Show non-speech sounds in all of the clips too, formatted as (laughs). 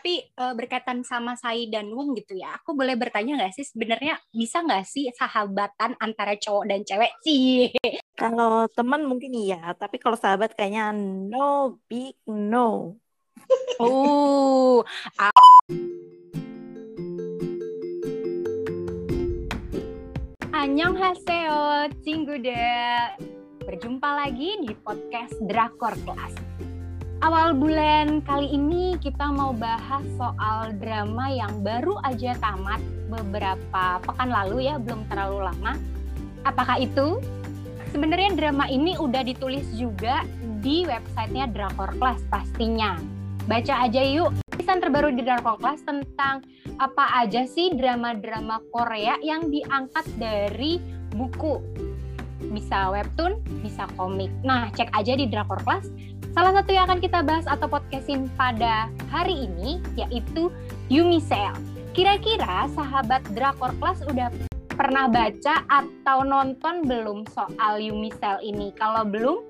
tapi uh, berkaitan sama Sai dan Wung gitu ya. Aku boleh bertanya nggak sih sebenarnya bisa nggak sih sahabatan antara cowok dan cewek sih? Kalau teman mungkin iya, tapi kalau sahabat kayaknya no big no. Oh. Annyeonghaseyo, Cinggude. Berjumpa lagi di podcast Drakor Class. Awal bulan kali ini kita mau bahas soal drama yang baru aja tamat beberapa pekan lalu ya, belum terlalu lama. Apakah itu? Sebenarnya drama ini udah ditulis juga di websitenya Drakor Class pastinya. Baca aja yuk tulisan terbaru di Drakor Class tentang apa aja sih drama-drama Korea yang diangkat dari buku. Bisa webtoon, bisa komik. Nah, cek aja di Drakor Class. Salah satu yang akan kita bahas atau podcastin pada hari ini yaitu Yumi. Kira-kira sahabat Drakor Class udah pernah baca atau nonton belum soal Yumi ini? Kalau belum,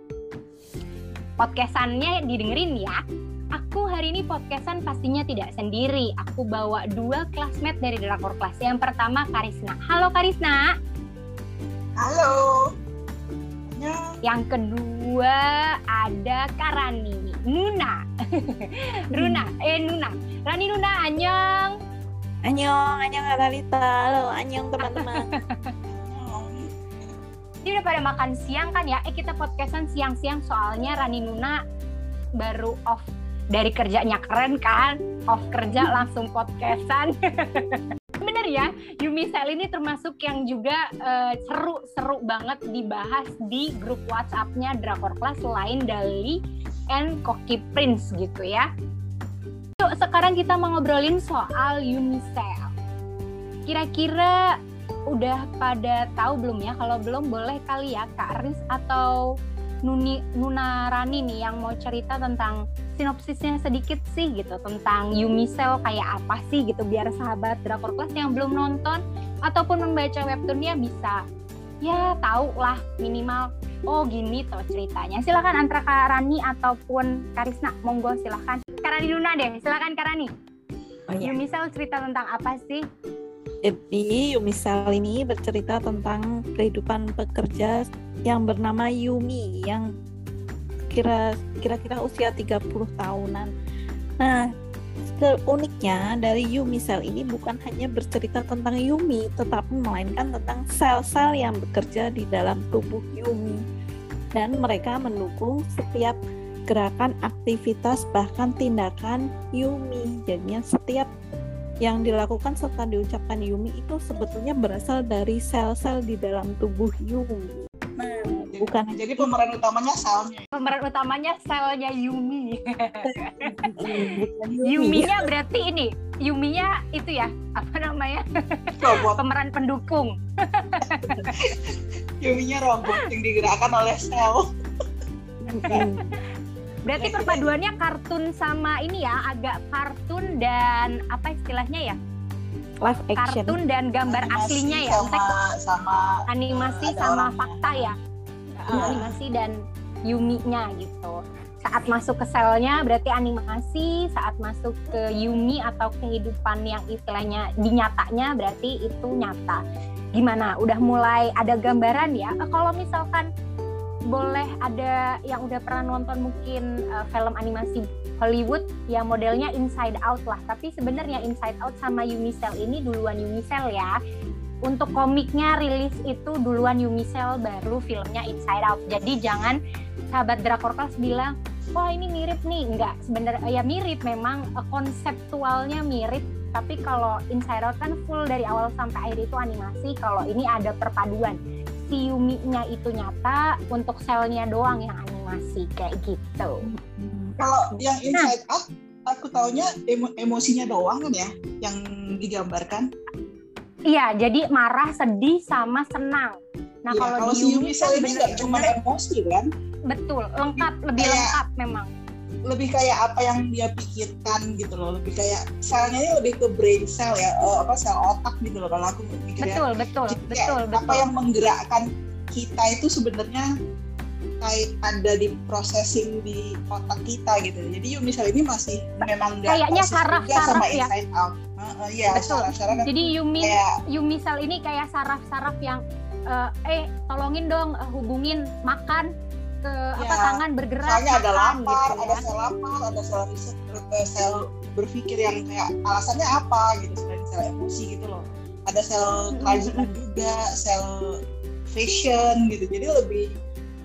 podcastannya didengerin ya aku hari ini podcastan pastinya tidak sendiri. Aku bawa dua classmate dari Drakor Class. Yang pertama Karisna. Halo Karisna. Halo. Yang kedua ada Karani. Nuna. (laughs) Runa. Eh Nuna. Rani Nuna, Anyong. Anyong, Anyong Lalita. Halo, Anyong teman-teman. (laughs) Ini udah pada makan siang kan ya? Eh kita podcastan siang-siang soalnya Rani Nuna baru off dari kerjanya keren kan off kerja langsung podcastan (laughs) ya. Yumi Sel ini termasuk yang juga seru-seru uh, banget dibahas di grup WhatsAppnya Drakor Class selain Dali and Koki Prince gitu ya. Yuk sekarang kita mau ngobrolin soal Yumi Sel kira-kira udah pada tahu belum ya? Kalau belum boleh kali ya Kak Riz atau Nuni Nuna Rani nih yang mau cerita tentang sinopsisnya sedikit sih gitu tentang Yumi Cell kayak apa sih gitu biar sahabat Drakor Class yang belum nonton ataupun membaca webtoonnya bisa. Ya tahu lah minimal. Oh gini tuh ceritanya. Silakan antara Kak Rani ataupun Karisna monggo silakan. Karani Luna deh. Silakan Karani oh, iya. Yumi Cell cerita tentang apa sih jadi Yumisal ini bercerita tentang kehidupan pekerja yang bernama Yumi yang kira kira-kira usia 30 tahunan. Nah, uniknya dari Yumi Cell ini bukan hanya bercerita tentang Yumi, tetapi melainkan tentang sel-sel yang bekerja di dalam tubuh Yumi. Dan mereka mendukung setiap gerakan, aktivitas, bahkan tindakan Yumi. Jadinya setiap yang dilakukan serta diucapkan Yumi itu sebetulnya berasal dari sel-sel di dalam tubuh Yumi. Nah, bukan jadi pemeran utamanya selnya. Pemeran utamanya selnya Yumi. Yuminya berarti ini, Yuminya itu ya, apa namanya? Robot. pemeran pendukung. Yuminya robot yang digerakkan oleh sel. Berarti perpaduannya kartun sama ini ya, agak kartun dan apa istilahnya ya? Live action. Kartun dan gambar animasi aslinya ya, sama, sama animasi sama fakta ya. Uh. Animasi dan Yumi-nya gitu. Saat masuk ke selnya berarti animasi, saat masuk ke Yumi atau kehidupan yang istilahnya dinyatanya berarti itu nyata. Gimana? Udah mulai ada gambaran ya? Kalau misalkan boleh ada yang udah pernah nonton mungkin uh, film animasi Hollywood yang modelnya Inside Out lah. Tapi sebenarnya Inside Out sama Unicell ini duluan Unicell ya. Untuk komiknya rilis itu duluan Unicell baru filmnya Inside Out. Jadi jangan sahabat Drakor Class bilang, wah ini mirip nih. Enggak, sebenarnya ya mirip memang uh, konseptualnya mirip. Tapi kalau Inside Out kan full dari awal sampai akhir itu animasi. Kalau ini ada perpaduan si Yumi-nya itu nyata, untuk selnya doang yang animasi kayak gitu. Kalau yang Inside nah. Out, aku taunya emo emosinya doang kan ya, yang digambarkan. Iya, jadi marah, sedih, sama senang. Nah ya, kalau, kalau di si Yumi kan nggak cuma emosi kan? Betul, lengkap, lebih kayak, lengkap memang. Lebih kayak apa yang dia pikirkan gitu loh, lebih kayak selnya ini lebih ke brain cell ya, uh, apa sel otak gitu loh kalau aku mikirnya. Betul, betul, Jadi, betul, betul. Apa yang menggerakkan kita itu sebenarnya kayak ada di processing di otak kita gitu. Jadi Yumisel ini masih memang Kayaknya proses saraf- juga sama saraf ya? inside out. Heeh, Iya, Betul. Jadi Yumi kayak Yumisel ini kayak saraf-saraf yang eh, eh tolongin dong eh, hubungin makan ke apa Ya, tangan bergerak soalnya ada makan lapar, gitu ada ya. sel lapar, ada sel riset, eh, sel berpikir yang kayak alasannya apa gitu selain sel emosi gitu loh. Ada sel kerajinan juga, sel fashion gitu. Jadi lebih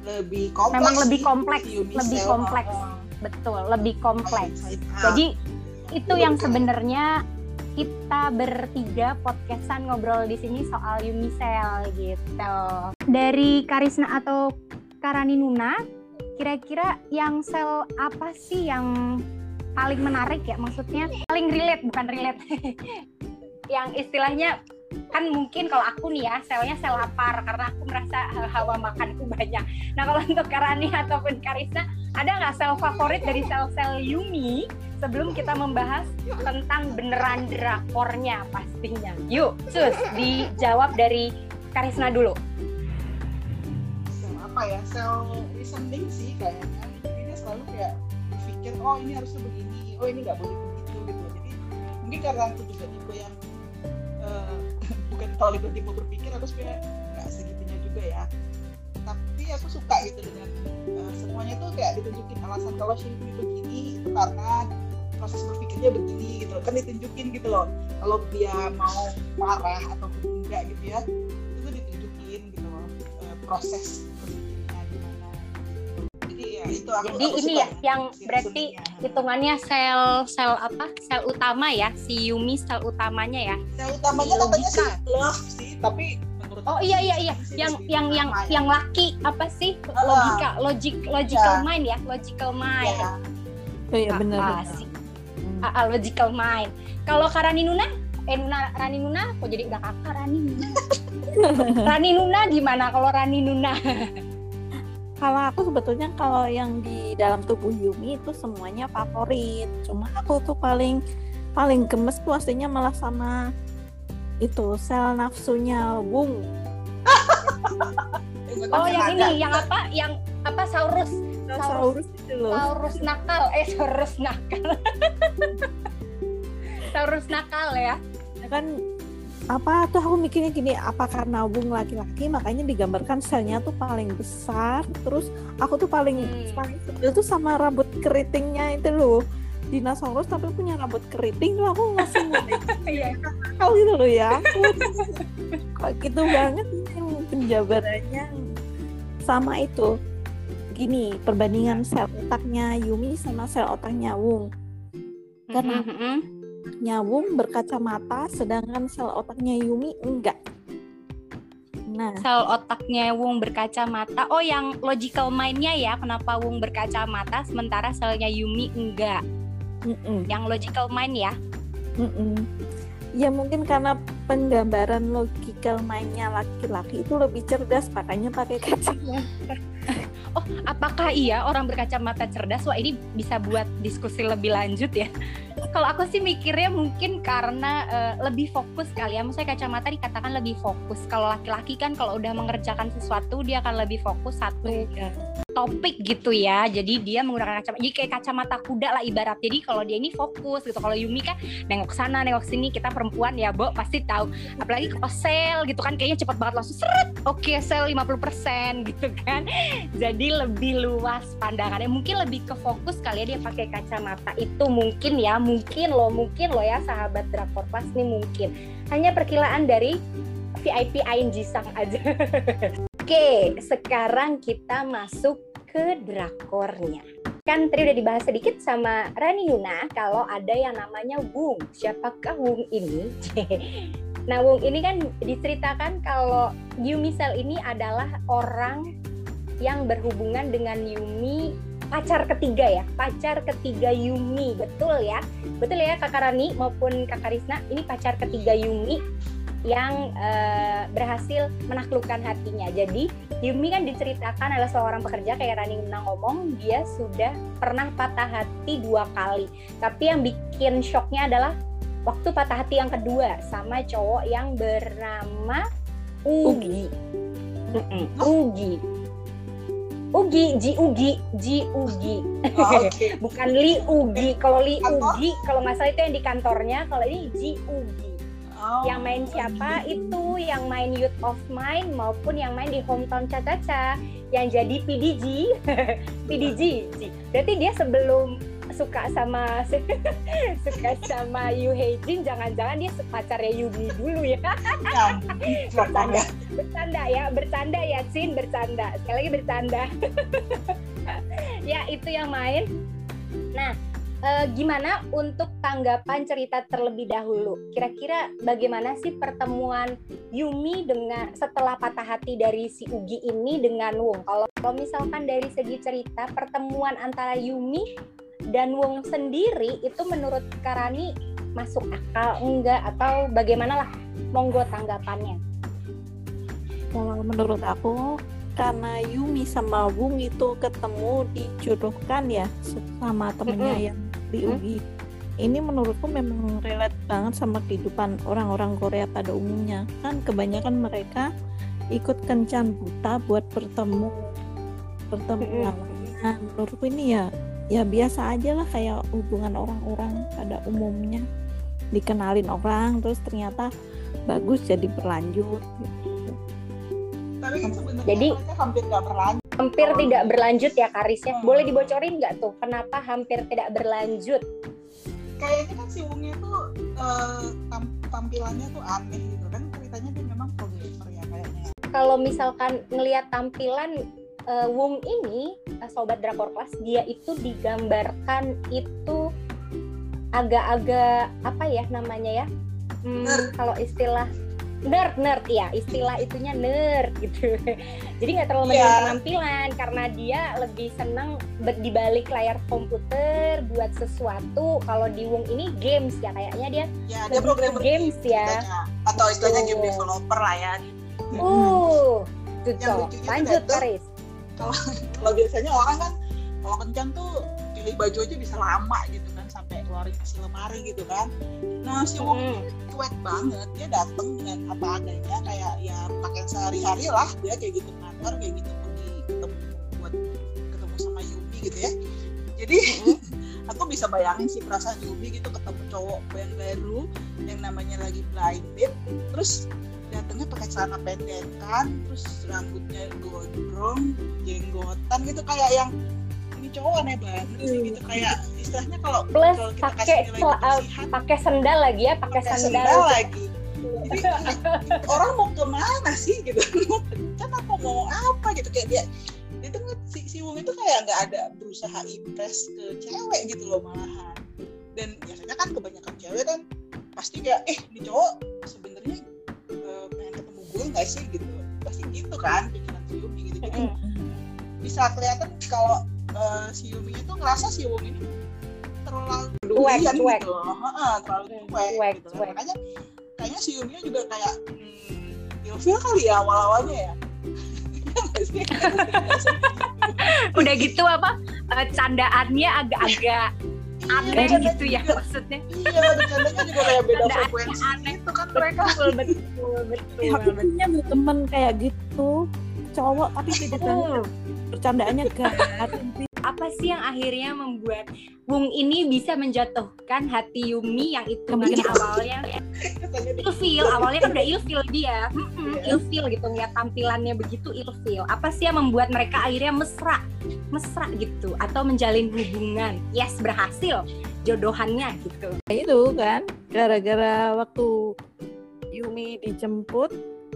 lebih kompleks. Memang lebih kompleks, lebih kompleks. Heeh. Betul, lebih kompleks. Jadi itu yang sebenarnya kita bertiga podcastan ngobrol di sini soal Yumisel gitu. Dari Karisna atau Karani Nuna, kira-kira yang sel apa sih yang paling menarik ya? Maksudnya paling relate bukan relate. (laughs) yang istilahnya kan mungkin kalau aku nih ya selnya sel lapar karena aku merasa hawa makanku banyak. Nah kalau untuk Karani ataupun Karisna ada nggak sel favorit dari sel-sel Yumi sebelum kita membahas tentang beneran drakornya pastinya. Yuk, sus dijawab dari Karisna dulu. Apa ya sel listening sih kayaknya jadi dia selalu kayak berpikir oh ini harusnya begini oh ini nggak boleh begitu gitu. Jadi mungkin karena aku juga tipe yang eh, (laughs) bukan terlalu tipe berpikir aku sebenarnya nggak segitunya juga ya. Tapi aku suka gitu dengan eh, semuanya tuh kayak ditunjukin alasan kalau Shinbi begini itu karena proses berpikirnya begini gitu kan ditunjukin gitu loh. Kalau dia mau marah atau enggak gitu ya itu ditunjukin gitu loh eh, proses itu aku Jadi aku ini ya yang berarti hitungannya sel sel apa? Sel utama ya, si Yumi sel utamanya ya. yang utamanya si katanya sih logika. love sih tapi menurut Oh iya sih iya iya, sih yang yang yang ya. yang laki apa sih? Logika, logic logical Ya. mind ya, logical mind. ya, Oh iya benar. ah, benar. si- Hmm. ah, ah, logical mind. Kalau Karani Nuna, eh Nuna Rani Nuna, kok jadi udah kakak Rani Nuna. (laughs) Rani Nuna gimana kalau Rani Nuna? Kalau aku sebetulnya kalau yang di dalam tubuh Yumi itu semuanya favorit. Cuma aku tuh paling paling gemes tuh aslinya malah sama itu sel nafsunya Wung. Oh yang ini, yang apa? Yang apa? Saurus, Saurus itu loh. Saurus nakal, eh Saurus nakal. (laughs) Saurus nakal ya. Ya kan apa tuh aku mikirnya gini apa karena Wung laki-laki makanya digambarkan selnya tuh paling besar terus aku tuh paling Hmm. paling sebel tuh sama rambut keritingnya itu loh dinosaurus tapi punya rambut keriting tuh aku ngasih (laughs) Iya. akal gitu loh ya kok gitu banget yang penjabarannya sama itu gini perbandingan sel otaknya Yumi sama sel otaknya Wung Karena- Mm-mm. Nyawung berkacamata sedangkan sel otaknya Yumi enggak nah sel otaknya Wung berkacamata. Oh, yang logical mind-nya ya, kenapa Wung berkacamata sementara selnya Yumi enggak. mm-mm, Yang logical mind ya. mm-mm. ya mungkin karena penggambaran logical mind-nya laki-laki itu lebih cerdas makanya pakai kacamata (laughs) Oh, apakah iya orang berkacamata cerdas? Wah, ini bisa buat diskusi lebih lanjut ya. Kalau aku sih mikirnya mungkin karena eh, lebih fokus kali ya. Maksudnya kacamata dikatakan lebih fokus. Kalau laki-laki kan kalau udah mengerjakan sesuatu dia akan lebih fokus satu topik gitu ya. Jadi dia menggunakan kacamata. Jadi kayak kacamata kuda lah ibarat. Jadi kalau dia ini fokus gitu. Kalau Yumi kan nengok sana, nengok sini. Kita perempuan ya, Bo, pasti tahu. Apalagi kalau sel gitu kan kayaknya cepat banget langsung seret. Oke, sel 50% gitu kan. (laughs) Jadi lebih luas pandangannya. Mungkin lebih ke fokus kali ya dia pakai kacamata. Itu mungkin ya, mungkin loh, mungkin loh ya sahabat Drakor Pas nih mungkin. Hanya perkiraan dari VIP Ain Jisang aja. (laughs) Oke, sekarang kita masuk ke drakornya. Kan tadi udah dibahas sedikit sama Rani Yuna kalau ada yang namanya Wung. Siapakah Wung ini? (laughs) nah, Wung ini kan diceritakan kalau Yumisel ini adalah orang yang berhubungan dengan Yumi pacar ketiga ya, pacar ketiga Yumi, betul ya? Betul ya Kakak Rani maupun Kakak Risna, ini pacar ketiga Yumi yang eh, berhasil menaklukkan hatinya. Jadi Yumi kan diceritakan adalah seorang pekerja kayak Rani Nuna ngomong dia sudah pernah patah hati dua kali. Tapi yang bikin shocknya adalah waktu patah hati yang kedua sama cowok yang bernama Ugi. Mm-mm, Ugi. Ugi, Ji Ugi, Ji Ugi. Oh, oke. (laughs) Bukan Li Ugi. Kalau Li? Ugi, kalau nggak salah itu yang di kantornya. Kalau ini Ji Ugi. Yang main siapa? Itu yang main Youth of Mine maupun yang main di Hometown Caca-Caca. Yang jadi PDG. (laughs) PDG. Berarti dia sebelum suka sama (laughs) suka sama Yu Jin jangan-jangan dia pacarnya Yumi dulu ya nyambung. (laughs) bercanda bercanda ya bercanda ya Cin bercanda sekali lagi bercanda ya itu yang main nah eh, gimana untuk tanggapan cerita terlebih dahulu? Kira-kira bagaimana sih pertemuan Yumi dengan setelah patah hati dari si Ugi ini dengan Wong? Kalau kalau misalkan dari segi cerita pertemuan antara Yumi dan Wong sendiri itu menurut Karani masuk akal enggak? Atau bagaimana lah? Monggo tanggapannya. Kalau menurut aku karena Yumi sama Wung itu ketemu dijodohkan ya sama temennya yang di Mm-mm. UGI. Ini menurutku memang relate banget sama kehidupan orang-orang Korea pada umumnya. Kan kebanyakan mereka ikut kencan buta buat bertemu bertemu Mm-mm. lawannya. Menurutku ini ya ya biasa aja lah kayak hubungan orang-orang pada umumnya dikenalin orang terus ternyata bagus jadi berlanjut gitu. Tapi kan sebenarnya Jadi- hampir nggak berlanjut. hampir Oh. tidak berlanjut ya Karis ya Hmm. boleh dibocorin nggak tuh kenapa hampir tidak berlanjut Kayaknya kan si Wungnya tuh eh, tam- tampilannya tuh aneh gitu kan ceritanya dia memang programmer ya kayaknya. kalau misalkan ngelihat tampilan eh, Wung ini eh, sobat drakor kelas dia itu digambarkan itu agak-agak apa ya namanya ya Hmm, kalau istilah nerd nerd ya istilah itunya nerd gitu (laughs) jadi nggak terlalu Iya. menonjol penampilan karena dia lebih senang ber- di balik layar komputer buat sesuatu kalau di Wung ini games ya kayaknya dia Ya dia programmer games gitu ya. istilahnya. Atau istilahnya game Betul. developer lah ya. uh toh. lucunya lanjut tuh, Karis (laughs) Kalau biasanya orang kan kalau kencan tuh pilih baju aja bisa lama gitu sampai keluarin isi lemari gitu kan. Nah si Wung Mm. cuek banget dia datang dengan apa adanya kayak ya pakaian sehari-hari lah dia kayak gitu kantor kayak gitu pergi ketemu buat ketemu sama Yumi gitu ya jadi (laughs) aku bisa bayangin sih perasaan Yumi gitu ketemu cowok yang baru yang namanya lagi blind date terus datangnya pakai celana pendek kan terus rambutnya gondrong jenggotan gitu kayak yang cowok aneh banget sih gitu. Kayak istilahnya kalau plus kalau kita pakai uh, kebersihan pakai sendal lagi ya pakai sendal lagi. Jadi (laughs) orang mau ke mana sih gitu? (laughs) Kencan apa mau apa gitu? Kayak dia nge- si, si Wung itu kayak nggak ada berusaha impress ke cewek gitu loh malahan. Dan biasanya kan kebanyakan cewek kan pasti kayak eh ini cowok sebenarnya eh, pengen ketemu gue nggak sih? gitu. Pasti gitu kan pikiran si gitu. Jadi bisa kelihatan kalau eh, si Yumi itu ngerasa si Wung ini terlalu Cuek, gitu Heeh, terlalu Hmm, cuek, cuek, gitu. cuek. makanya kayaknya si Yumi juga kayak hmm, ilfil kali ya awal-awalnya ya. Iya (laughs) udah gitu apa eh, candaannya agak-agak Iya, aneh bercandanya gitu ya juga- maksudnya. Iya bercandanya juga kayak beda frekuensi. aneh. gitu kan mereka betul (laughs) betul betul Ya, aku punya temen kayak gitu cowok tapi tidak betul bercandaannya (laughs) garing apa sih yang akhirnya membuat Wung ini bisa menjatuhkan hati Yumi yang itu Kemudian awalnya? Ilfil (laughs) awalnya kan udah ilfil dia. Mm-mm, Iya. ilfil gitu ngeliat tampilannya begitu ilfil. Apa sih yang membuat mereka akhirnya mesra mesra gitu? Atau menjalin hubungan? Yes berhasil jodohannya gitu. Itu kan gara-gara waktu Yumi dijemput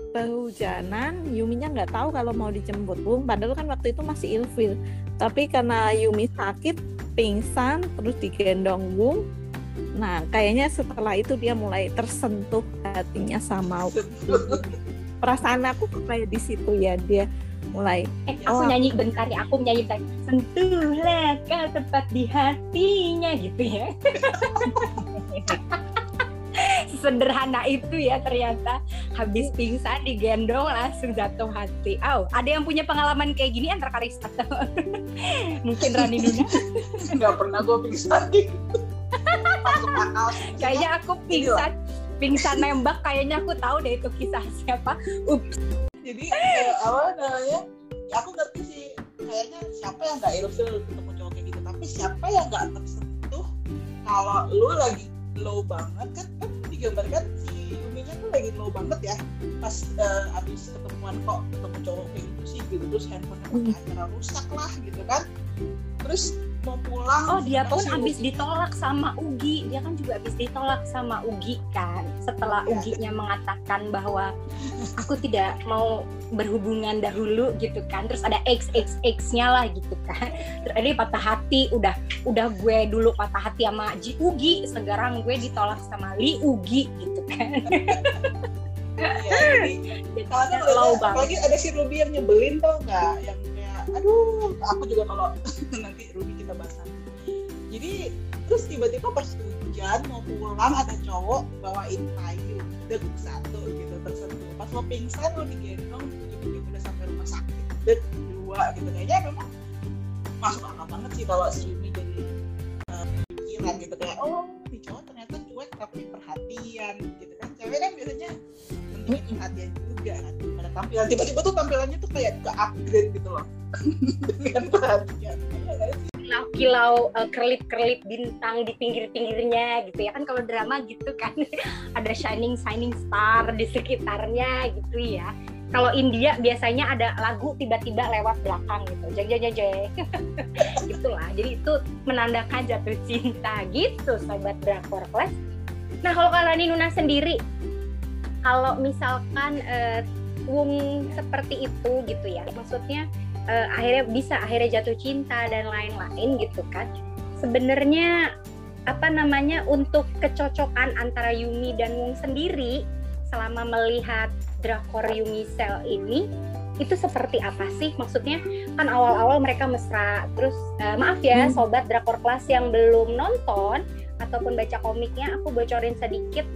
kehujanan Yuminya nggak tahu kalau mau dijemput. Bung padahal kan waktu itu masih ilfil. Tapi karena Yumi sakit pingsan terus digendong Bung nah kayaknya setelah itu dia mulai tersentuh hatinya sama (laughs) perasaan aku kayak di situ ya dia mulai eh aku Oh. nyanyi bentar ya aku nyanyi bentar. Sentuhlah kau tepat di hatinya gitu ya (laughs) sederhana itu ya ternyata habis pingsan digendong langsung jatuh hati. Oh, ada yang punya pengalaman kayak gini antara Karis atau (laughs) mungkin Rani Nuna? nggak pernah gue pingsan. Kayaknya aku pingsan, pingsan nembak. Kayaknya aku tahu deh itu kisah siapa. Ups. jadi eh, apa namanya ya aku ngerti sih kayaknya siapa yang nggak ilfil ketemu cowok kayak gitu tapi siapa yang nggak tersentuh kalau lu lagi low banget kan digambarkan si Yuminya tuh lagi low banget ya. Pas uh, abis ketemuan kok ketemu cowok kayak gitu sih gitu. Terus handphonenya pakai acara rusak lah gitu kan. Terus mau pulang Oh dia pun masih abis Ugi. ditolak sama Ugi. Dia kan juga abis ditolak sama Ugi kan. Setelah Iya. Uginya mengatakan bahwa Aku tidak mau berhubungan dahulu gitu kan. Terus ada XXX nya lah gitu kan. Terus ada patah hati. Udah udah gue dulu patah hati sama Ji Ugi. Sekarang gue ditolak sama Li Ugi gitu kan. Iya, jadi kalau ada, apalagi ada si Ruby yang nyebelin tau nggak? Yang kayak aduh aku juga kalau jadi terus tiba-tiba pas hujan mau pulang ada cowok bawain payung dek satu gitu tersentuh pas mau pingsan mau digendong begitu udah sampai rumah sakit dek dua gitu. Kayaknya memang masuk akal banget sih kalau si Yumi jadi eh, pikiran gitu. Kayak oh ini cowok ternyata cuek tapi perhatian gitu kan. Cewek kan biasanya pentingin perhatian juga kan. Pada tampilan tiba-tiba tuh tampilannya tuh kayak ke upgrade gitu loh. (laughs) Dengan perhatian. Sih? Kilau-kilau uh, kerlip-kerlip bintang di pinggir-pinggirnya gitu ya. Kan kalau drama gitu kan (laughs) ada shining shining star di sekitarnya gitu ya. Kalau India biasanya ada lagu tiba-tiba lewat belakang gitu. Jeng jeng jeng jeng. (laughs) Gitulah. Jadi itu menandakan jatuh cinta gitu sobat drakor class. Nah kalau Kalani Nuna sendiri kalau misalkan eh, Wung seperti itu gitu ya maksudnya eh, akhirnya bisa akhirnya jatuh cinta dan lain-lain gitu kan sebenarnya apa namanya untuk kecocokan antara Yumi dan Wung sendiri selama melihat drakor Yumi Cell ini itu seperti apa sih maksudnya kan awal-awal mereka mesra terus eh, maaf ya Hmm. sobat drakor kelas yang belum nonton ataupun baca komiknya aku bocorin sedikit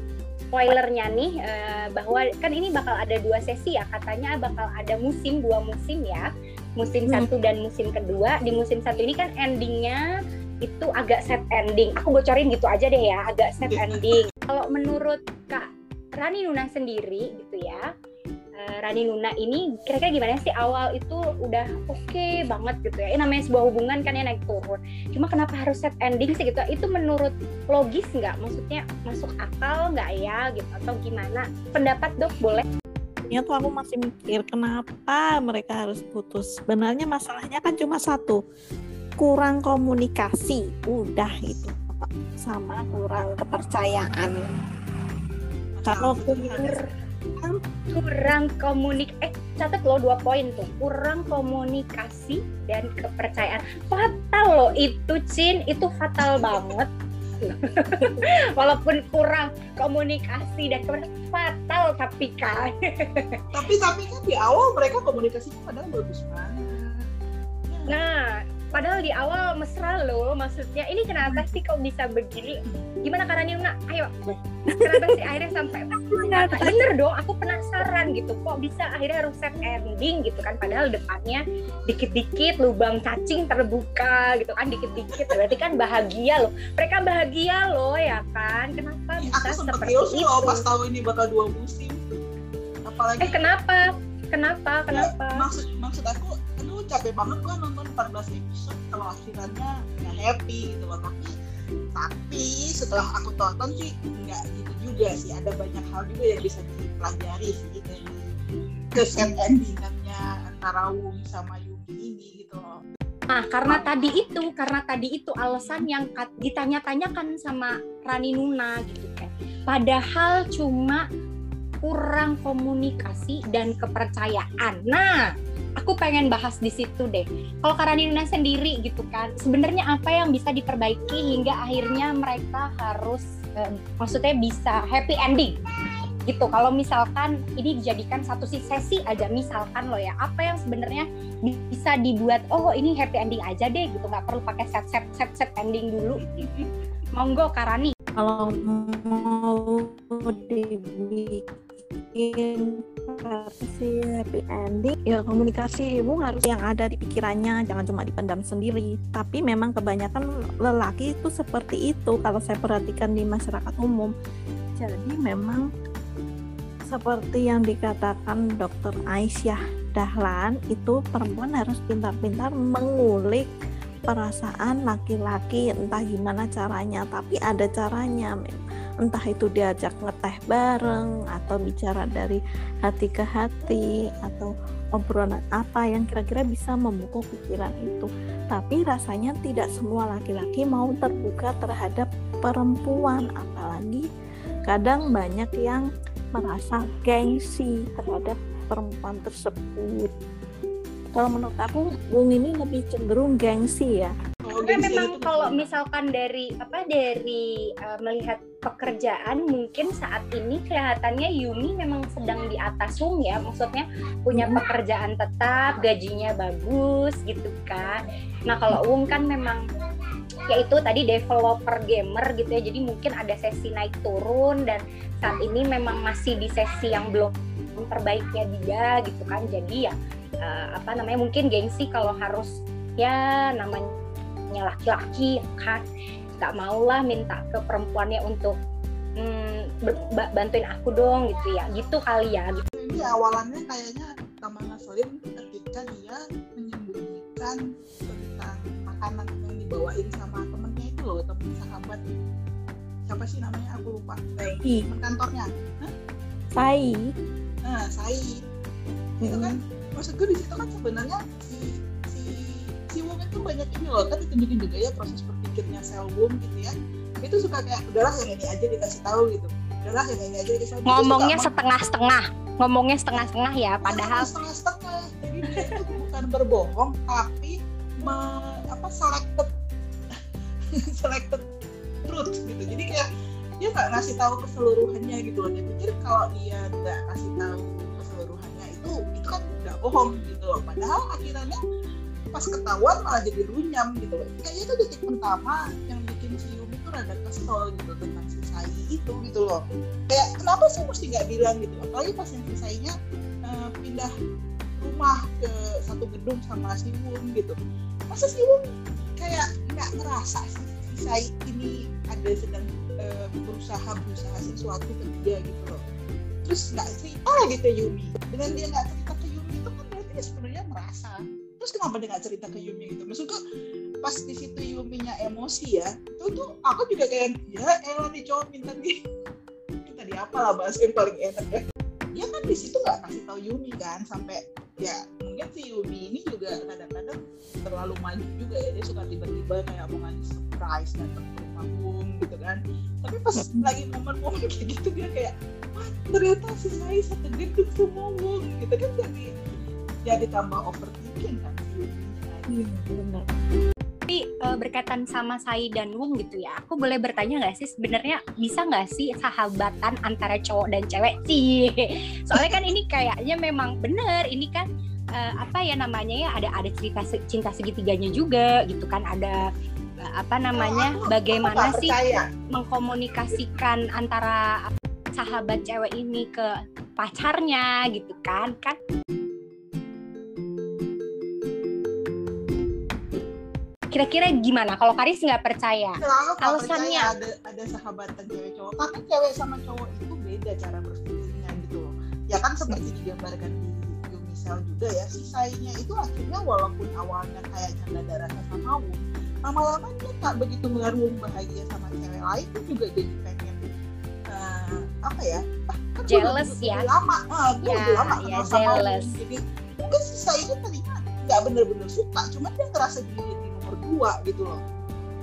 spoilernya nih eh, bahwa kan ini bakal ada dua sesi ya katanya bakal ada musim dua musim ya musim Hmm. satu dan musim kedua di musim satu ini kan endingnya itu agak set ending aku bocorin gitu aja deh ya agak set Iya. ending kalau menurut kak Rani Nuna sendiri gitu ya Rani Nuna ini kira-kira gimana sih awal itu udah oke banget gitu ya? Ini namanya sebuah hubungan kan ya naik turun. Cuma kenapa harus set ending sih gitu? Itu menurut logis nggak? Maksudnya masuk akal nggak ya gitu? Atau gimana? Pendapat dok boleh? Ya tuh aku masih mikir kenapa mereka harus putus. Sebenarnya masalahnya kan cuma satu, kurang komunikasi. Udah itu sama kurang kepercayaan. Kalau kurang kurang komunik eh catat lo dua poin tuh. Kurang komunikasi dan kepercayaan. Fatal lo itu Cin. Itu fatal banget. (laughs) Walaupun kurang komunikasi dan kepercayaan fatal tapi kan (laughs) tapi tapi kan di awal mereka komunikasinya padahal bagus banget. Nah padahal di awal mesra lo maksudnya ini kenapa sih kok bisa begini? Gimana karena Nuna ayo. Kenapa sih akhirnya sampai bener dong aku penasaran gitu kok bisa akhirnya harus set ending gitu kan. Padahal depannya dikit-dikit lubang cacing terbuka gitu kan dikit-dikit. Berarti kan bahagia loh mereka bahagia loh ya kan? Kenapa Ih, bisa aku seperti itu loh pas tahu ini bakal dua musim. Apalagi eh kenapa? Kenapa? Kenapa? Maksud maksud aku capek banget gua nonton 14 episode kalau akhirnya nggak happy gitu loh tapi tapi setelah aku tonton sih nggak gitu juga sih ada banyak hal juga yang bisa dipelajari sih dari keset endingannya antara Wumi sama Yuki ini gitu loh Nah, karena tadi itu, karena tadi itu alasan yang ditanya-tanyakan sama Rani Nuna gitu kan. Padahal cuma kurang komunikasi dan kepercayaan. Nah, aku pengen bahas di situ deh. Kalau Kak Rani Nuna sendiri gitu kan, sebenarnya apa yang bisa diperbaiki hingga akhirnya mereka harus, eh, maksudnya bisa happy ending gitu. Kalau misalkan ini dijadikan satu si- sesi aja, misalkan lo ya, apa yang sebenarnya bisa dibuat oh ini happy ending aja deh gitu nggak perlu pakai set set set set ending dulu monggo Karani kalau mau dibikin versi happy ending? Ya komunikasi ibu harus yang ada di pikirannya jangan cuma dipendam sendiri. Tapi memang kebanyakan lelaki itu seperti itu kalau saya perhatikan di masyarakat umum. Jadi memang seperti yang dikatakan dokter Aisyah Dahlan itu perempuan harus pintar-pintar mengulik perasaan laki-laki entah gimana caranya. Tapi ada caranya entah itu diajak ngeteh bareng atau bicara dari hati ke hati atau obrolan apa yang kira-kira bisa membuka pikiran itu. Tapi rasanya tidak semua laki-laki mau terbuka terhadap perempuan apalagi kadang banyak yang merasa gengsi terhadap perempuan tersebut. Kalau menurut aku Bung ini lebih cenderung gengsi ya karena memang kalau misalkan dari apa dari uh, melihat pekerjaan mungkin saat ini kelihatannya Yumi memang sedang di atas Wung ya. Maksudnya punya hmm. pekerjaan tetap gajinya bagus gitu kan. Nah kalau Wung kan memang yaitu tadi developer gamer gitu ya. Jadi mungkin ada sesi naik turun dan saat ini memang masih di sesi yang belum terbaiknya dia gitu kan. Jadi ya uh, apa namanya mungkin gengsi kalau harus ya namanya laki-laki kan? Nggak maulah minta ke perempuannya untuk hmm, bantuin aku dong gitu ya. Gitu kali ya. Gitu. ini awalannya kayaknya tambah ngeselin ketika dia menyembunyikan tentang makanan yang dibawain sama temennya itu loh temen sahabat. Siapa sih namanya? Aku lupa. Temen kantornya. Hah? Sai nah Sai itu kan? Maksud gue di situ kan sebenarnya si itu banyak ini loh kan ditunjukin juga ya proses berpikirnya sel Wong gitu ya. Itu suka kayak udahlah yang ini aja dikasih tahu gitu. Udahlah yang ini aja dikasih tahu. Ngomongnya setengah-setengah ngomongnya setengah-setengah ya padahal setengah-setengah. Jadi dia itu bukan berbohong tapi me, apa selected. (laughs) Selected truth gitu. Jadi kayak dia nggak ngasih tahu keseluruhannya gitu loh. Dia pikir kalau dia nggak kasih tahu keseluruhannya itu itu kan nggak bohong gitu loh. Padahal akhirnya pas ketahuan malah jadi runyam gitu. Kayaknya itu detik pertama yang bikin si Yumi tuh rada kesel gitu tentang si Sai itu gitu loh. Kayak kenapa sih mesti nggak bilang gitu? Apalagi pas yang si Sainya uh, pindah rumah ke satu gedung sama si Wun gitu. Masa si Wun kayak nggak ngerasa sih si Sai ini ada sedang uh, berusaha berusaha sesuatu ke dia gitu loh. Terus nggak cerita lagi ke Yumi. Dengan dia nggak cerita ke Yumi itu kan berarti dia sebenarnya merasa terus kenapa dia nggak cerita ke Yumi gitu? Maksudku pas di situ Yuminya emosi ya itu tuh aku juga kayak ya elah nih cowok minta nih. (laughs) Kita di apa lah bahas yang paling enak ya. Dia kan di situ nggak kasih tahu Yumi kan sampai ya mungkin si Yumi ini juga kadang-kadang terlalu maju juga ya dia suka tiba-tiba kayak mau ngasih surprise datang ke gitu kan. Tapi pas lagi momen-momen (laughs) kayak gitu dia kayak wah ternyata si saya satu gedung Bung. Gitu kan jadi jadi tambah overthinking kan? Iya benar. Tapi uh, berkaitan sama Sai dan Wung gitu ya, aku boleh bertanya nggak sih sebenarnya bisa nggak sih sahabatan antara cowok dan cewek? Sih? (laughs) Soalnya kan ini kayaknya memang bener, ini kan uh, apa ya namanya ya ada ada cerita cinta segitiganya juga gitu kan ada uh, apa namanya oh, bagaimana sih mengkomunikasikan antara sahabat cewek ini ke pacarnya gitu kan kan Kira-kira gimana? Kalau Karis nggak percaya? Selalu alasannya ada ada sahabatan cewek cowok. Tapi cewek sama cowok itu beda cara berpikirnya gitu loh. Ya kan seperti digambarkan di Yumisel juga ya. Si Sainya itu akhirnya walaupun awalnya kayak canda darah sama Wung, lama-lama dia tak begitu melihat Wung bahagia sama cewek lain pun juga jadi pengen uh, apa ya? Ah, kan jealous ya. Lama, uh, ya, lama ya, jealous. Wung. Jadi mungkin si Sainya tadinya nggak bener-bener suka, cuma dia ngerasa diri berdua gitu loh.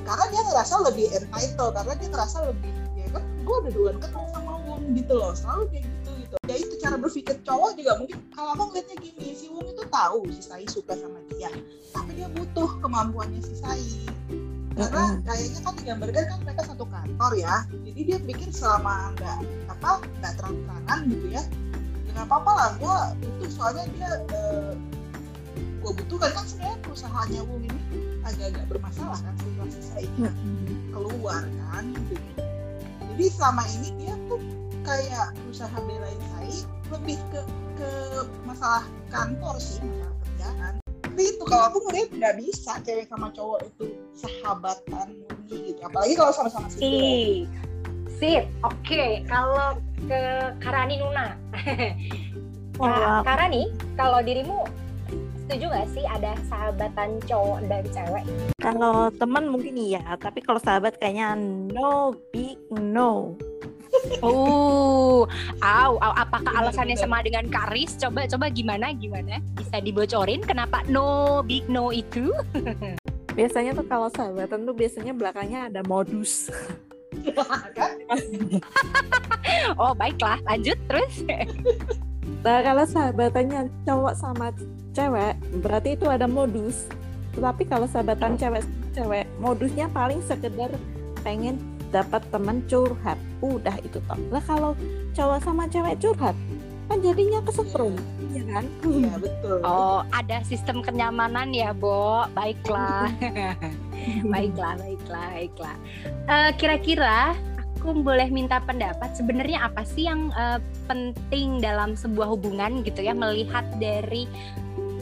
Karena dia ngerasa lebih entitled karena dia ngerasa lebih ya kan gue udah duluan ketemu sama Wong gitu loh selalu kayak gitu gitu. Ya itu cara berpikir cowok juga mungkin kalau aku ngeliatnya gini si Wong itu tahu si Sai suka sama dia tapi dia butuh kemampuannya si Sai. Karena kayaknya kan digambarkan kan mereka satu kantor ya jadi dia pikir selama nggak apa nggak terang-terangan gitu ya ya nggak apa-apa lah gue butuh soalnya dia uh, eh, gue butuhkan kan sebenarnya perusahaannya Wong ini agak-agak bermasalah kan setelah selesai keluar kan gitu. Jadi selama ini dia tuh kayak berusaha belain Sai lebih ke ke masalah kantor sih masalah kerjaan. Tapi itu kalau aku ngeliat nggak bisa cewek sama cowok itu sahabatan murni gitu. Apalagi kalau sama-sama sih ya. sip. Oke okay. kalau ke Karani Nuna. (laughs) Nah, karena nih kalau dirimu setuju gak sih ada sahabatan cowok dan cewek? Kalau teman mungkin iya, tapi kalau sahabat kayaknya no big no. (laughs) Oh, au, au, apakah alasannya sama dengan Karis? Coba, coba gimana, gimana? Bisa dibocorin kenapa no big no itu? (laughs) Biasanya tuh kalau sahabatan tuh biasanya belakangnya ada modus. (laughs) oh baiklah, lanjut terus. Nah kalau sahabatannya cowok sama cewek, berarti itu ada modus. Tetapi kalau sahabatan cewek cewek, modusnya paling sekedar pengen dapat teman curhat. Udah itu toh. Lah kalau cowok sama cewek curhat, kan jadinya kesetrum, ya kan? Iya betul. Oh, ada sistem kenyamanan ya, Bo. Baiklah. (laughs) baiklah, baiklah, baiklah. Uh, kira-kira aku boleh minta pendapat sebenarnya apa sih yang uh, penting dalam sebuah hubungan gitu ya melihat dari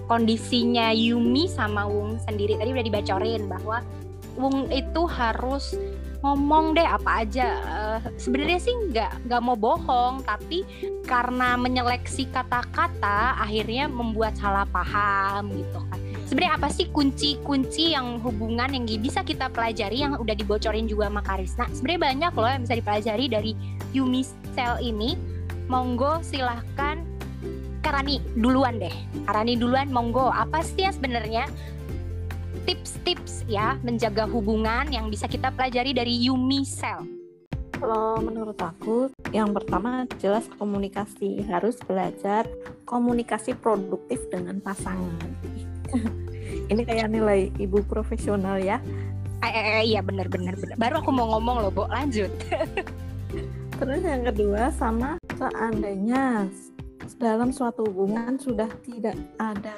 kondisinya Yumi sama Wung sendiri tadi udah dibacorin bahwa Wung itu harus ngomong deh apa aja. Uh, sebenarnya sih nggak nggak mau bohong tapi karena menyeleksi kata-kata akhirnya membuat salah paham gitu kan. Sebenarnya apa sih kunci-kunci yang hubungan yang bisa kita pelajari yang udah dibocorin juga sama Karisna? Sebenarnya banyak loh yang bisa dipelajari dari Yumi Cell ini. Monggo silahkan Karani duluan deh Karani duluan monggo apa sih ya sebenarnya tips-tips ya menjaga hubungan yang bisa kita pelajari dari Yumi Cell? Kalau menurut aku, yang pertama jelas komunikasi. Harus belajar komunikasi produktif dengan pasangan. (laughs) Ini kayak nilai ibu profesional ya. Eh, eh, eh iya benar-benar benar. Baru aku mau ngomong loh, Bo. Lanjut. (laughs) Terus yang kedua sama seandainya dalam suatu hubungan sudah tidak ada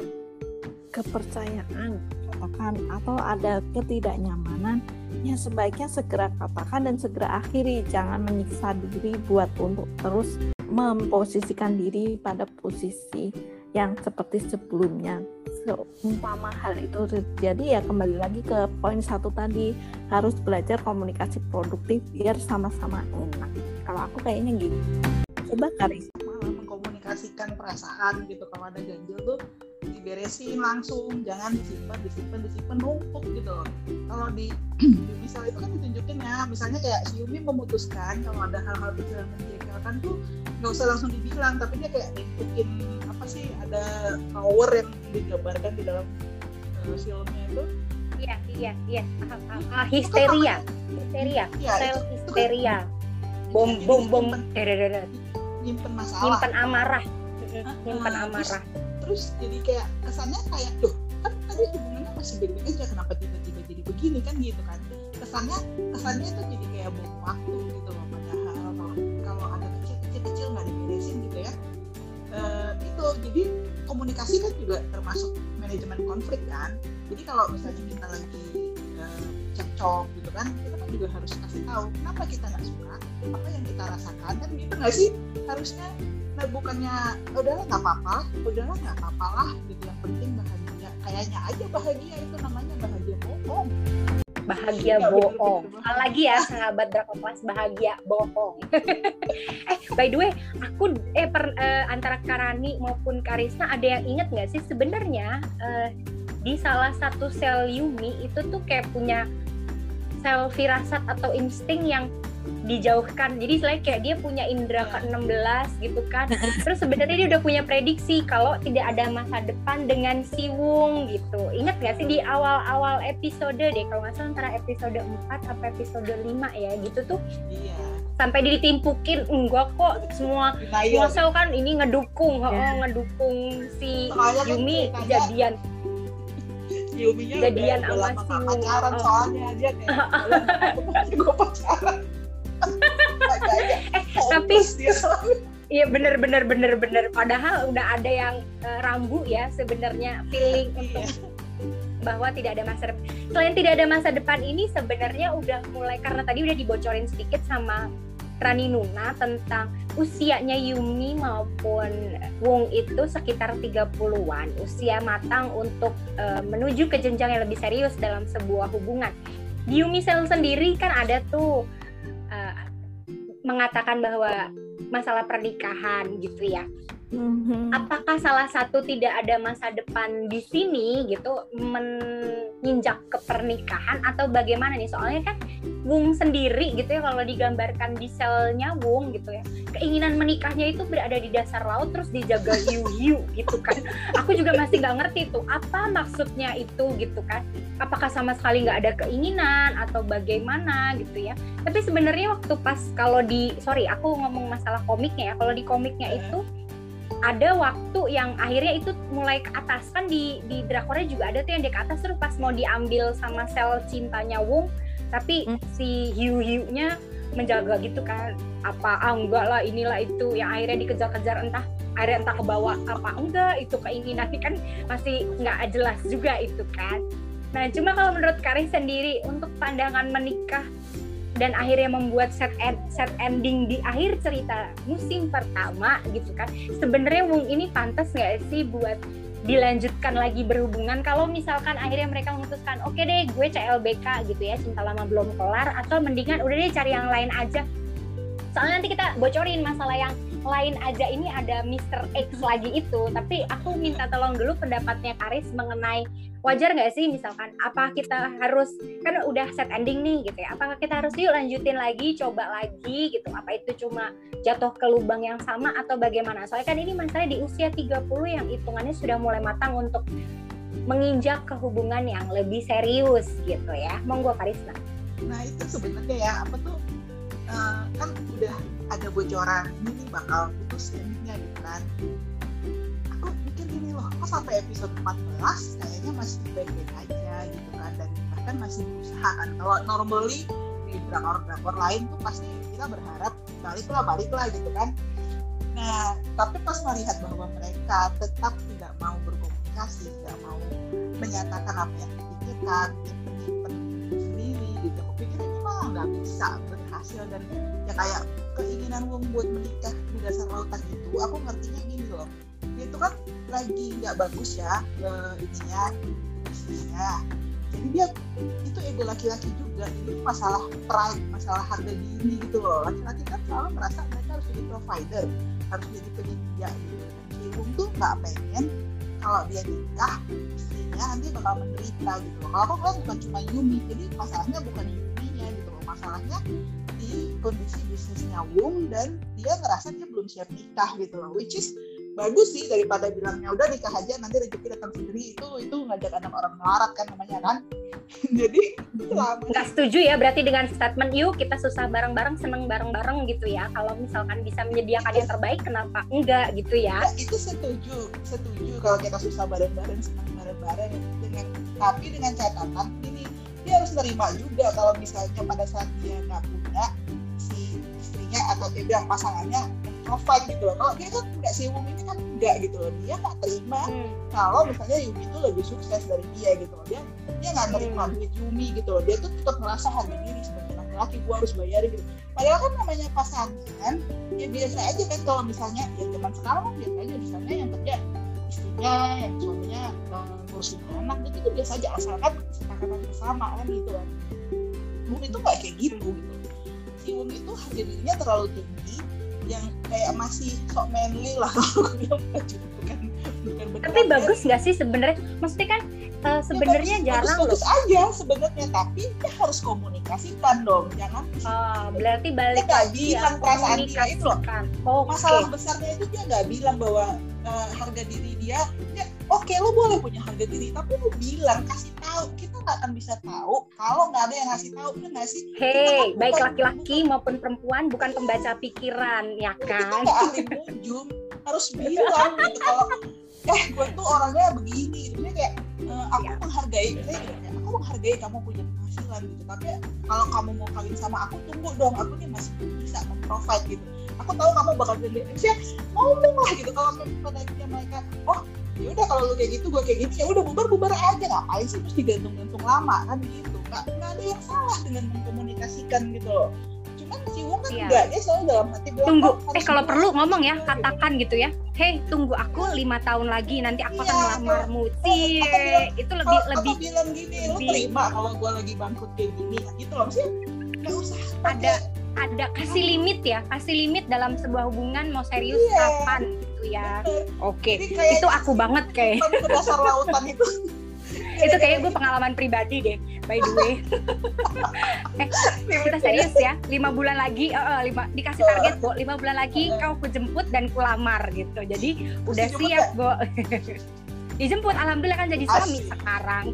kepercayaan katakan atau ada ketidaknyamanan ya sebaiknya segera katakan dan segera akhiri. Jangan menyiksa diri buat untuk terus memposisikan diri pada posisi yang seperti sebelumnya. Seumpama hal itu terjadi ya kembali lagi ke poin satu tadi. Harus belajar komunikasi produktif biar sama-sama enak. Kalau aku kayaknya gitu. Coba Karis malah mengkomunikasikan perasaan gitu kalau ada ganjil tuh diberesin langsung jangan disimpan disimpan disimpan numpuk gitu loh. Kalau di, misal itu kan ditunjukin ya misalnya kayak si Yumi memutuskan kalau ada hal-hal kecil yang menjengkelkan tuh nggak usah langsung dibilang tapi dia kayak nimpukin apa sih ada power yang digambarkan di dalam uh, filmnya itu. Iya iya iya ah, histeria histeria ya, sel histeria. bom bom bom nyimpen masalah. Nyimpen amarah. Nyimpen amarah. terus jadi kayak kesannya kayak tuh kan tadi hubungannya masih baik-baik aja kenapa tiba-tiba jadi begini? Kan gitu kan. Kesannya kesannya itu jadi kayak buang waktu gitu loh padahal kalau kalau ada kecil-kecil kecil nggak diberesin gitu ya. Uh, itu jadi komunikasi kan juga termasuk manajemen konflik kan. Jadi kalau misalnya kita lagi uh, cekcok gitu kan kita kan juga harus kasih tahu kenapa kita nggak suka apa yang kita rasakan kan gitu nggak sih harusnya nah bukannya udahlah nggak apa-apa udahlah nggak apa-apa lah gitu yang penting bahagia kayaknya aja bahagia itu namanya bahagia bohong bahagia ya, bohong. Lagi ya sahabat Drakoplas bahagia bohong. (laughs) eh by the way, aku eh per, eh, antara Karani maupun Karisna ada yang inget nggak sih sebenarnya eh, di salah satu sel Yumi itu tuh kayak punya sel firasat atau insting yang dijauhkan. Jadi selain kayak dia punya indera ke 16 gitu kan. (laughs) Terus sebenarnya dia udah punya prediksi kalau tidak ada masa depan dengan si Wung gitu. Ingat gak sih di awal-awal episode deh kalau nggak salah antara episode 4 sampai episode 5 ya gitu tuh. Iya. sampai ditimpukin enggak kok semua semua sel kan ini ngedukung yeah. oh, ngedukung si Soalnya kan Yumi kan kejadian Yuminya jadian udah, sama si pacaran soalnya dia kayak (laughs) gue pacaran (laughs) eh tapi Iya bener bener bener bener. Padahal udah ada yang uh, rambu ya sebenarnya feeling iya. untuk bahwa tidak ada masa depan. Selain tidak ada masa depan ini sebenarnya udah mulai karena tadi udah dibocorin sedikit sama Rani Nuna tentang usianya Yumi maupun Wong itu sekitar 30-an, usia matang untuk uh, menuju ke jenjang yang lebih serius dalam sebuah hubungan. Di Yumi Sel sendiri kan ada tuh uh, mengatakan bahwa masalah pernikahan gitu ya Mhm. apakah salah satu tidak ada masa depan di sini gitu menginjak ke pernikahan atau bagaimana nih soalnya kan Wung sendiri gitu ya kalau digambarkan di selnya Wung gitu ya. Keinginan menikahnya itu berada di dasar laut terus dijaga hiu-hiu gitu kan. Aku juga masih nggak ngerti tuh apa maksudnya itu gitu kan? Apakah sama sekali nggak ada keinginan atau bagaimana gitu ya? Tapi sebenarnya waktu pas kalau di sorry aku ngomong masalah komiknya ya kalau di komiknya itu ada waktu yang akhirnya itu mulai ke atas. Kan di di drakornya juga ada tuh yang di ke atas terus pas mau diambil sama sel cintanya Wung tapi Hmm. si hiu-hiunya menjaga gitu kan apa ah enggak lah inilah itu yang akhirnya dikejar-kejar entah akhirnya entah ke bawah apa enggak itu keinginannya (laughs) kan masih nggak jelas juga itu kan nah cuma kalau menurut Karis sendiri untuk pandangan menikah dan akhirnya membuat set end, set ending di akhir cerita musim pertama gitu kan sebenarnya Wung ini pantas nggak sih buat dilanjutkan lagi berhubungan kalau misalkan akhirnya mereka memutuskan oke deh gue CLBK gitu ya cinta lama belum kelar atau mendingan udah deh cari yang lain aja. Soalnya nanti kita bocorin masalah yang lain aja ini ada Mr. X (laughs) lagi itu. Tapi aku minta tolong dulu pendapatnya Karis mengenai wajar nggak sih misalkan apa kita harus kan udah set ending nih gitu ya apakah kita harus yuk lanjutin lagi coba lagi gitu apa itu cuma jatuh ke lubang yang sama atau bagaimana? Soalnya kan ini masalahnya di usia 30 yang hitungannya sudah mulai matang untuk menginjak ke hubungan yang lebih serius gitu ya. Monggo Karisna nah itu sebenarnya ya apa tuh eh, kan udah ada bocoran ini bakal putus endingnya gitu kan. Aku mikir gini loh kok sampai episode 14 kayaknya masih baik-baik aja gitu kan. Dan bahkan masih berusaha kan. Kalau normally di drakor-drakor lain tuh pasti kita berharap balik lah balik lah gitu kan. Nah tapi pas melihat bahwa mereka tetap tidak mau berkomunikasi tidak mau menyatakan apa yang dipikirkan sendiri gitu aku pikir ini malah nggak bisa berhasil dan ya kayak keinginan Wong buat menikah di dasar lautan itu aku ngertinya gini loh. Itu kan lagi nggak bagus ya eh, ininya jadi dia itu ego laki-laki juga itu masalah pride masalah harga diri gitu loh. Laki-laki kan selalu merasa mereka harus jadi provider harus jadi penyedia. Gitu Wong tuh nggak pengen kalau dia nikah istrinya nanti bakal menderita gitu loh. Kalau aku bilang bukan cuma Yumi jadi masalahnya bukan loh masalahnya di kondisi bisnisnya Wong dan dia ngerasa dia belum siap nikah gitu loh. Which is bagus sih daripada bilangnya udah nikah aja nanti rezeki datang sendiri. Itu itu ngajak anak orang melarat kan namanya kan? (laughs) Jadi selama nggak setuju ya berarti dengan statement yuk kita susah bareng-bareng seneng bareng-bareng gitu ya. Kalau misalkan bisa menyediakan yang terbaik kenapa enggak gitu ya? Ya, itu setuju setuju kalau kita susah bareng-bareng senang bareng-bareng. Dengan tapi dengan catatan ini dia harus terima juga kalau misalnya pada saat dia nggak punya si istrinya atau dia bilang pasangannya provide gitu loh. Kalau dia kan nggak si Wum ini kan enggak gitu loh. Dia nggak terima Hmm. kalau misalnya Yumi itu lebih sukses dari dia gitu loh. Dia dia nggak nerima Hmm. duit Yumi gitu loh. Dia tuh tetap merasa harga diri sebagai laki-laki gue harus bayarin gitu. Padahal kan namanya pasangan ya biasa aja kan kalau misalnya ya zaman sekarang kan biasa aja. Misalnya yang kerja istrinya yang suaminya eh, ngurusin anak gitu itu biasa aja. Asalkan kesepakatan bersama kan gitu kan. Itu nggak kayak gitu gitu. Si Wum itu harga dirinya terlalu tinggi yang kayak masih sok manly lah. Kalau (laughs) gue bilang bukan bukan bukan beneran tapi bagus nggak sih sebenarnya? Maksudnya kan eh, sebenarnya jarang loh. bagus, aja sebenarnya tapi dia harus komunikasikan dong jangan Oh, berarti balik nggak lagi bilang ya perasaan dia itu loh. Oke. masalah besarnya itu dia nggak bilang bahwa eh, harga diri dia ya, oke lo boleh punya harga diri tapi lo bilang kasih tahu. Kita nggak akan bisa tahu kalau nggak ada yang ngasih tahu ya nggak sih? Kita Hei, kan baik laki-laki maupun perempuan bukan pembaca pikiran, ya kita kan? nggak ahli harus bilang gitu kalau eh gue tuh orangnya begini. Gitu Jadi kayak eh, aku Ya. menghargai gitu ya, aku menghargai kamu punya penghasilan gitu tapi kalau kamu mau kawin sama aku tunggu dong aku nih masih belum bisa memprovide gitu. Aku tahu kamu bakal jadi ya ngomong lah gitu kalau pada akhirnya mereka. Oh ya udah kalau lu kayak gitu gue kayak gitu ya udah bubar bubar aja ngapain sih mesti gantung-gantung lama kan gitu nggak nggak ada yang salah dengan mengkomunikasikan gitu loh cuman si Wong kan Iya. enggak dia selalu dalam hati bilang Tunggu, "Oh, harus eh kalau perlu ngomong ya, gua," gitu. katakan gitu ya. Hei, tunggu aku lima tahun lagi, nanti aku akan Iya, melamarmu. aku Cie, itu lebih kalau lebih bilang gini lu lebih- terima kalau gue lagi bangkrut kayak gini gitu loh maksudnya nggak usah ada ada kasih limit ya, kasih limit dalam sebuah hubungan mau serius Iya. kapan gitu ya. Oke, kayak itu aku banget kayak. (laughs) ke dasar lautan itu. (laughs) Itu kayak gue pengalaman pribadi deh by the way. (laughs) Eh, kita serius ya lima bulan lagi eh, lima dikasih target Bo lima bulan lagi kau ku jemput dan ku lamar gitu. Jadi udah siap Bo. Dijemput alhamdulillah kan jadi suami sekarang.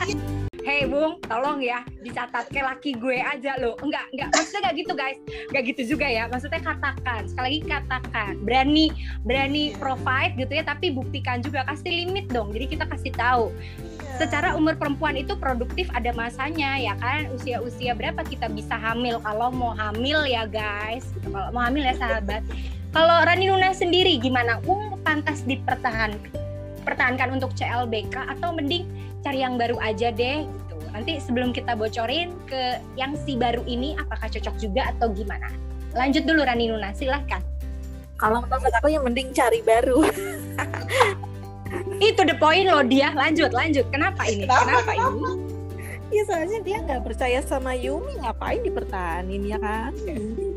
Asli. Hei Bung, tolong ya dicatat ke laki gue aja loh. Enggak, enggak, maksudnya enggak gitu guys. Enggak gitu juga ya. Maksudnya katakan, sekali lagi katakan. Berani, berani Iya. provide gitu ya, tapi buktikan juga. Kasih limit dong. Jadi kita kasih tahu. Iya. Secara umur perempuan itu produktif ada masanya ya kan. Usia-usia berapa kita bisa hamil kalau mau hamil ya guys. Gitu. Kalau mau hamil ya sahabat. Kalau Rani Nuna sendiri gimana? Um pantas dipertahankan pertahankan untuk CLBK atau mending cari yang baru aja deh gitu. Nanti sebelum kita bocorin ke yang si baru ini apakah cocok juga atau gimana? Lanjut dulu Rani Nuna, silahkan. Kalau menurut aku yang mending cari baru. (laughs) Itu the point loh dia. Lanjut, lanjut. Kenapa ini? Kenapa? Kenapa, ini? Ya soalnya dia nggak percaya sama Yumi, ngapain dipertahanin ya kan?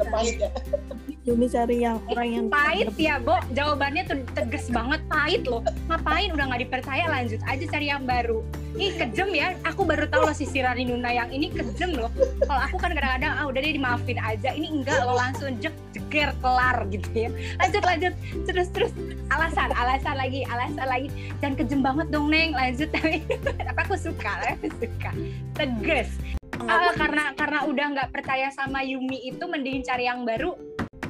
Terpahit ya. (laughs) Yumi cari yang orang yang Pahit ya, Bo. Jawabannya tuh tegas banget pahit loh. Ngapain udah nggak dipercaya lanjut aja cari yang baru. Ih kejem ya. Aku baru tahu loh si Rani Nuna yang ini kejem loh. Kalau aku kan kadang-kadang ah udah deh dimaafin aja. Ini enggak lo langsung jek jeger kelar gitu ya. Lanjut lanjut terus terus alasan alasan lagi alasan lagi dan kejem banget dong neng lanjut tapi (laughs) tapi aku suka aku suka tegas Ah, karena karena udah nggak percaya sama Yumi itu mending cari yang baru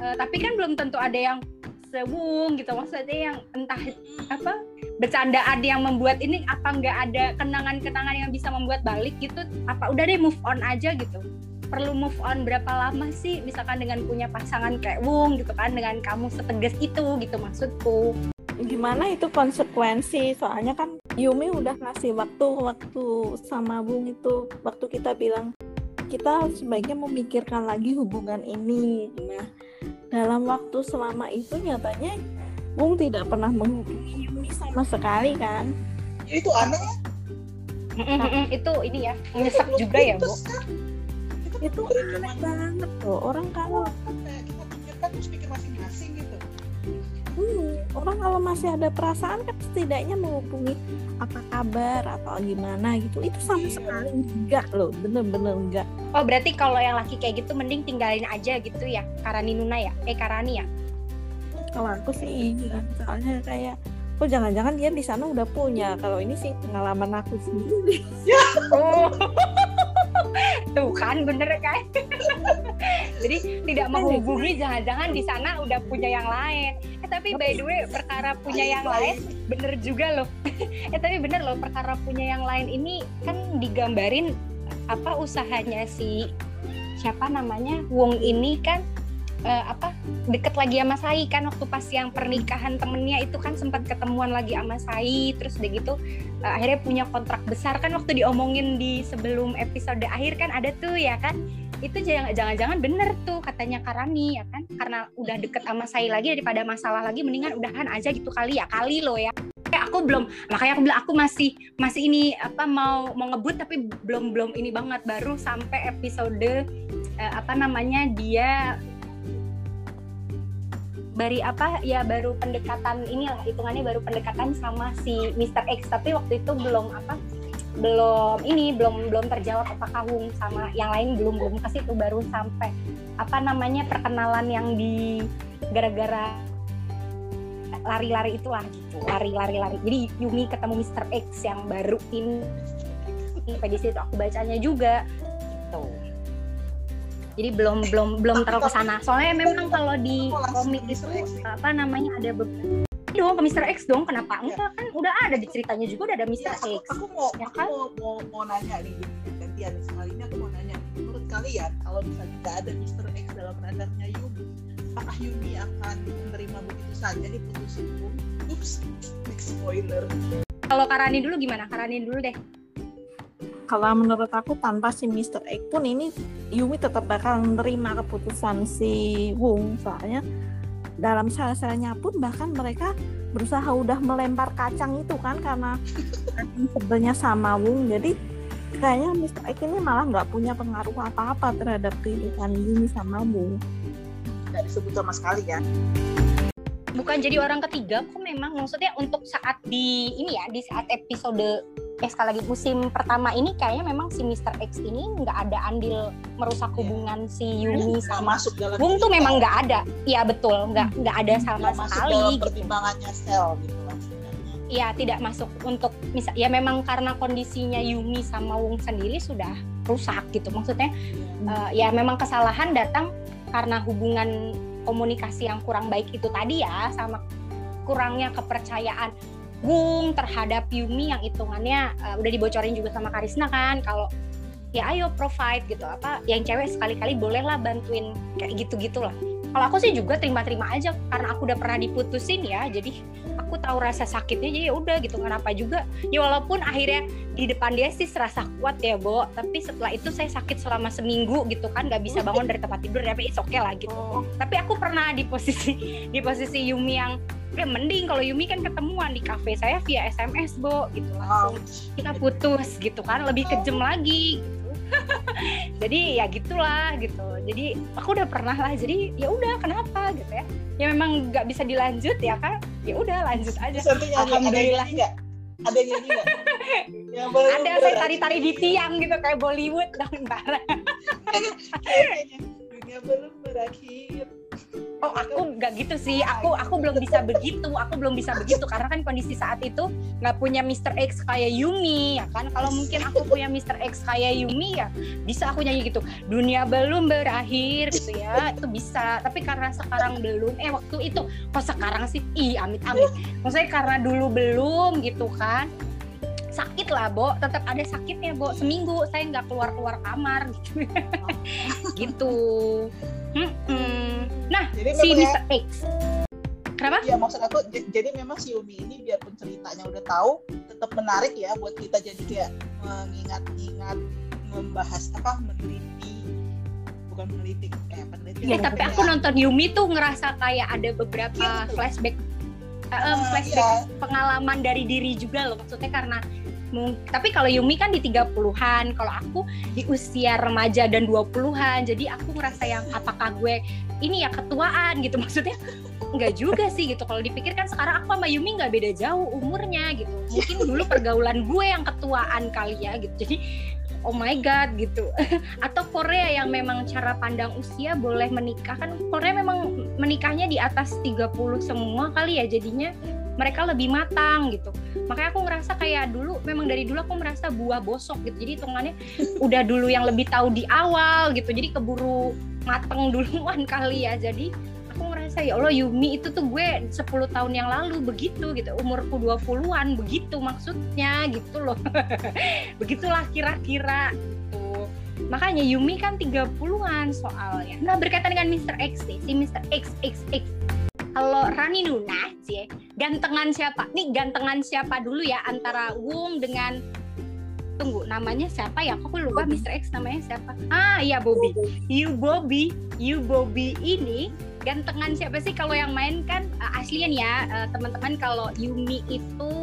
Eh, tapi kan belum tentu ada yang sewung gitu. Maksudnya yang entah apa bercandaan yang membuat ini apa nggak ada kenangan-kenangan yang bisa membuat balik gitu apa udah deh move on aja gitu. Perlu move on berapa lama sih? Misalkan dengan punya pasangan kayak Wung gitu kan dengan kamu setegas itu gitu maksudku. Gimana itu konsekuensi? Soalnya kan Yumi udah ngasih waktu waktu sama Bung itu waktu kita bilang kita sebaiknya memikirkan lagi hubungan ini nah dalam waktu selama itu nyatanya Bung tidak pernah menghubungi Yumi sama sekali kan Ya, itu aneh ya. itu ini ya nyesek juga ya Bu kan? Itu, aneh banget loh orang kalau kita pikirkan terus pikir. Hmm, orang kalau masih ada perasaan kan setidaknya menghubungi apa kabar atau gimana gitu itu sama Iya. sekali enggak loh bener-bener enggak oh berarti kalau yang laki kayak gitu mending tinggalin aja gitu ya Karani Nuna ya eh Karani ya kalau aku sih iya soalnya kayak oh jangan-jangan dia di sana udah punya kalau ini sih pengalaman aku sendiri Oh. (laughs) Tuh kan bener kan? (laughs) Jadi tidak menghubungi jangan-jangan di sana udah punya yang lain. Tapi by the way perkara punya yang lain bener juga loh. (laughs) eh tapi bener loh perkara punya yang lain ini kan digambarin apa usahanya si siapa namanya Wong ini kan eh, apa deket lagi sama Sai kan waktu pas yang pernikahan temennya itu kan sempat ketemuan lagi sama Sai terus udah gitu eh, akhirnya punya kontrak besar. Kan waktu diomongin di sebelum episode akhir kan ada tuh ya kan? Itu jangan- jangan-jangan bener tuh katanya Karani ya kan? Karena udah deket sama Sai lagi daripada masalah lagi mendingan udahan aja gitu kali ya kali lo ya. Kayak aku belum makanya aku bilang aku masih masih ini apa mau mau ngebut tapi belum belum ini banget. Baru sampai episode eh, apa namanya dia bari apa ya baru pendekatan inilah hitungannya baru pendekatan sama si Mr. X tapi waktu itu belum apa belum ini belum belum terjawab apakah Wung sama yang lain belum belum ke situ baru sampai apa namanya perkenalan yang di gara-gara lari-lari itulah gitu lari-lari lari jadi Yumi ketemu Mr. X yang baru ini sampai di situ aku bacanya juga gitu jadi belum belum belum terlalu ke sana soalnya memang kalau di Aku komik itu apa namanya ada beberapa dong ke Mr. X dong kenapa enggak kan udah ada di ceritanya juga udah ada Mr. Iya, aku, X aku mau, Ya aku kan? mau, mau, mau nanya nih gantian sekali ini aku mau nanya menurut kalian kalau misalnya tidak ada Mr. X dalam radarnya Yumi apakah Yumi akan menerima begitu saja diputusin Bung? Ups, big spoiler. kalau Karani dulu gimana Karani dulu deh kalau menurut aku tanpa si Mr. X pun ini Yumi tetap bakal menerima keputusan si Wung soalnya dalam salah-salahnya pun bahkan mereka berusaha udah melempar kacang itu kan karena sebenarnya sama Wung jadi kayaknya Mr. X ini malah nggak punya pengaruh apa-apa terhadap kehidupan Yumi sama Bu. nggak disebut sama sekali ya bukan jadi orang ketiga kok memang maksudnya untuk saat di ini ya di saat episode eh sekali lagi musim pertama ini kayaknya memang si Mr. X ini nggak ada andil merusak Iya. hubungan si Yumi sama masuk dalam Wung tuh memang nggak ada. Iya betul. Nggak nggak ada sama masuk sekali dalam gitu. pertimbangannya sel gitu lah ya tidak masuk untuk misal ya memang karena kondisinya Yumi sama Wung sendiri sudah rusak gitu. Maksudnya eh, ya memang kesalahan datang karena hubungan komunikasi yang kurang baik itu tadi ya sama kurangnya kepercayaan Wung terhadap Yumi yang hitungannya eh, udah dibocorin juga sama Karisna kan kalau ya ayo provide gitu. Apa yang cewek sekali-kali bolehlah bantuin kayak gitu gitulah kalau aku sih juga terima-terima aja karena aku udah pernah diputusin ya jadi aku tahu rasa sakitnya jadi ya udah gitu kenapa juga. Ya walaupun akhirnya di depan dia sih serasa kuat ya Bo tapi setelah itu saya sakit selama seminggu gitu kan nggak bisa bangun dari tempat tidur tapi it's okay lah gitu. Oh. Tapi aku pernah di posisi (laughs) di posisi Yumi yang ya mending kalau Yumi kan ketemuan di cafe saya via SMS Bo gitu langsung kita putus gitu kan lebih kejam lagi. gitu (laughs) jadi ya gitulah gitu. Jadi aku udah pernah lah jadi ya udah kenapa gitu ya? Ya memang nggak bisa dilanjut ya kan ya udah lanjut aja. Terus nanti nyanyi, ada yang Alhamdulillah. nyanyi nggak? Ada yang nyanyi nggak? (laughs) Yang baru ada saya tari-tari di tiang gitu kayak Bollywood dong ntar (laughs) kayaknya dunia belum berakhir oh aku nggak gitu sih. Aku aku belum bisa begitu. Aku belum bisa begitu. Karena kan kondisi saat itu nggak punya Mr. X kayak Yumi ya kan? Kalau mungkin aku punya Mr. X kayak Yumi ya bisa aku nyanyi gitu. Dunia belum berakhir gitu ya. Itu bisa. Tapi karena sekarang belum. Eh waktu itu. Kok sekarang sih? Ih amit amit maksudnya karena dulu belum gitu kan sakit lah Bo. Tetap ada sakitnya Bo. Seminggu saya nggak keluar keluar kamar. (laughs) Gitu. Gitu nah jadi si memang ya, Mr. X. Kenapa? Ya maksud aku jadi memang si Umi ini biarpun ceritanya udah tahu tetap menarik ya buat kita jadi kayak mengingat-ingat membahas apa meneliti bukan meneliti kayak peneliti Eh, tapi aku nonton Yumi tuh ngerasa kayak ada beberapa Iya, flashback Ah, flashback iya. pengalaman dari diri juga loh maksudnya karena tapi kalau Yumi kan di 30-an, kalau aku di usia remaja dan 20-an. Jadi aku ngerasa yang apakah gue ini ya ketuaan gitu (laughs) maksudnya nggak juga sih gitu kalau dipikir kan sekarang aku sama Yumi nggak beda jauh umurnya gitu mungkin dulu pergaulan gue yang ketuaan kali ya gitu jadi oh my god gitu. (laughs) Atau Korea yang memang cara pandang usia boleh menikah. Kan Korea memang menikahnya di atas 30 semua kali ya jadinya mereka lebih matang gitu. Makanya aku ngerasa kayak dulu memang dari dulu aku merasa buah bosok gitu. Jadi hitungannya (laughs) udah dulu yang lebih tahu di awal gitu. Jadi keburu mateng duluan kali ya. Jadi ngerasa ya Allah Yumi itu tuh gue 10 tahun yang lalu begitu gitu. Umurku 20-an begitu maksudnya gitu loh. (laughs) Begitulah kira-kira gitu. Makanya Yumi kan 30-an soalnya. Nah berkaitan dengan Mr. X nih si Mr. X X X. Kalau Rani Nuna sih gantengan siapa? Nih gantengan siapa dulu ya antara Wung dengan tunggu namanya siapa ya? Aku lupa Mr. X namanya siapa? Ah iya Bobby. You Bobby. You Bobby ini gantengan siapa sih? Kalau yang main kan uh, aslian ya uh, teman-teman kalau Yumi itu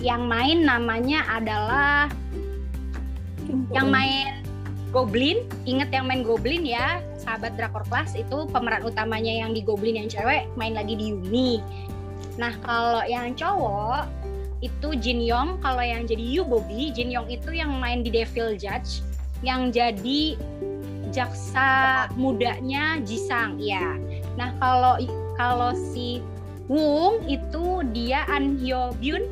yang main namanya adalah yang main Goblin? Inget yang main Goblin ya? Sahabat drakor kelas itu pemeran utamanya yang di Goblin yang cewek main lagi di Yumi. Nah kalau yang cowok itu Jin Yong kalau yang jadi Yu Bobby Jin Yong itu yang main di Devil Judge yang jadi jaksa mudanya Jisang ya nah kalau kalau si Wung itu dia An Hyo Byun.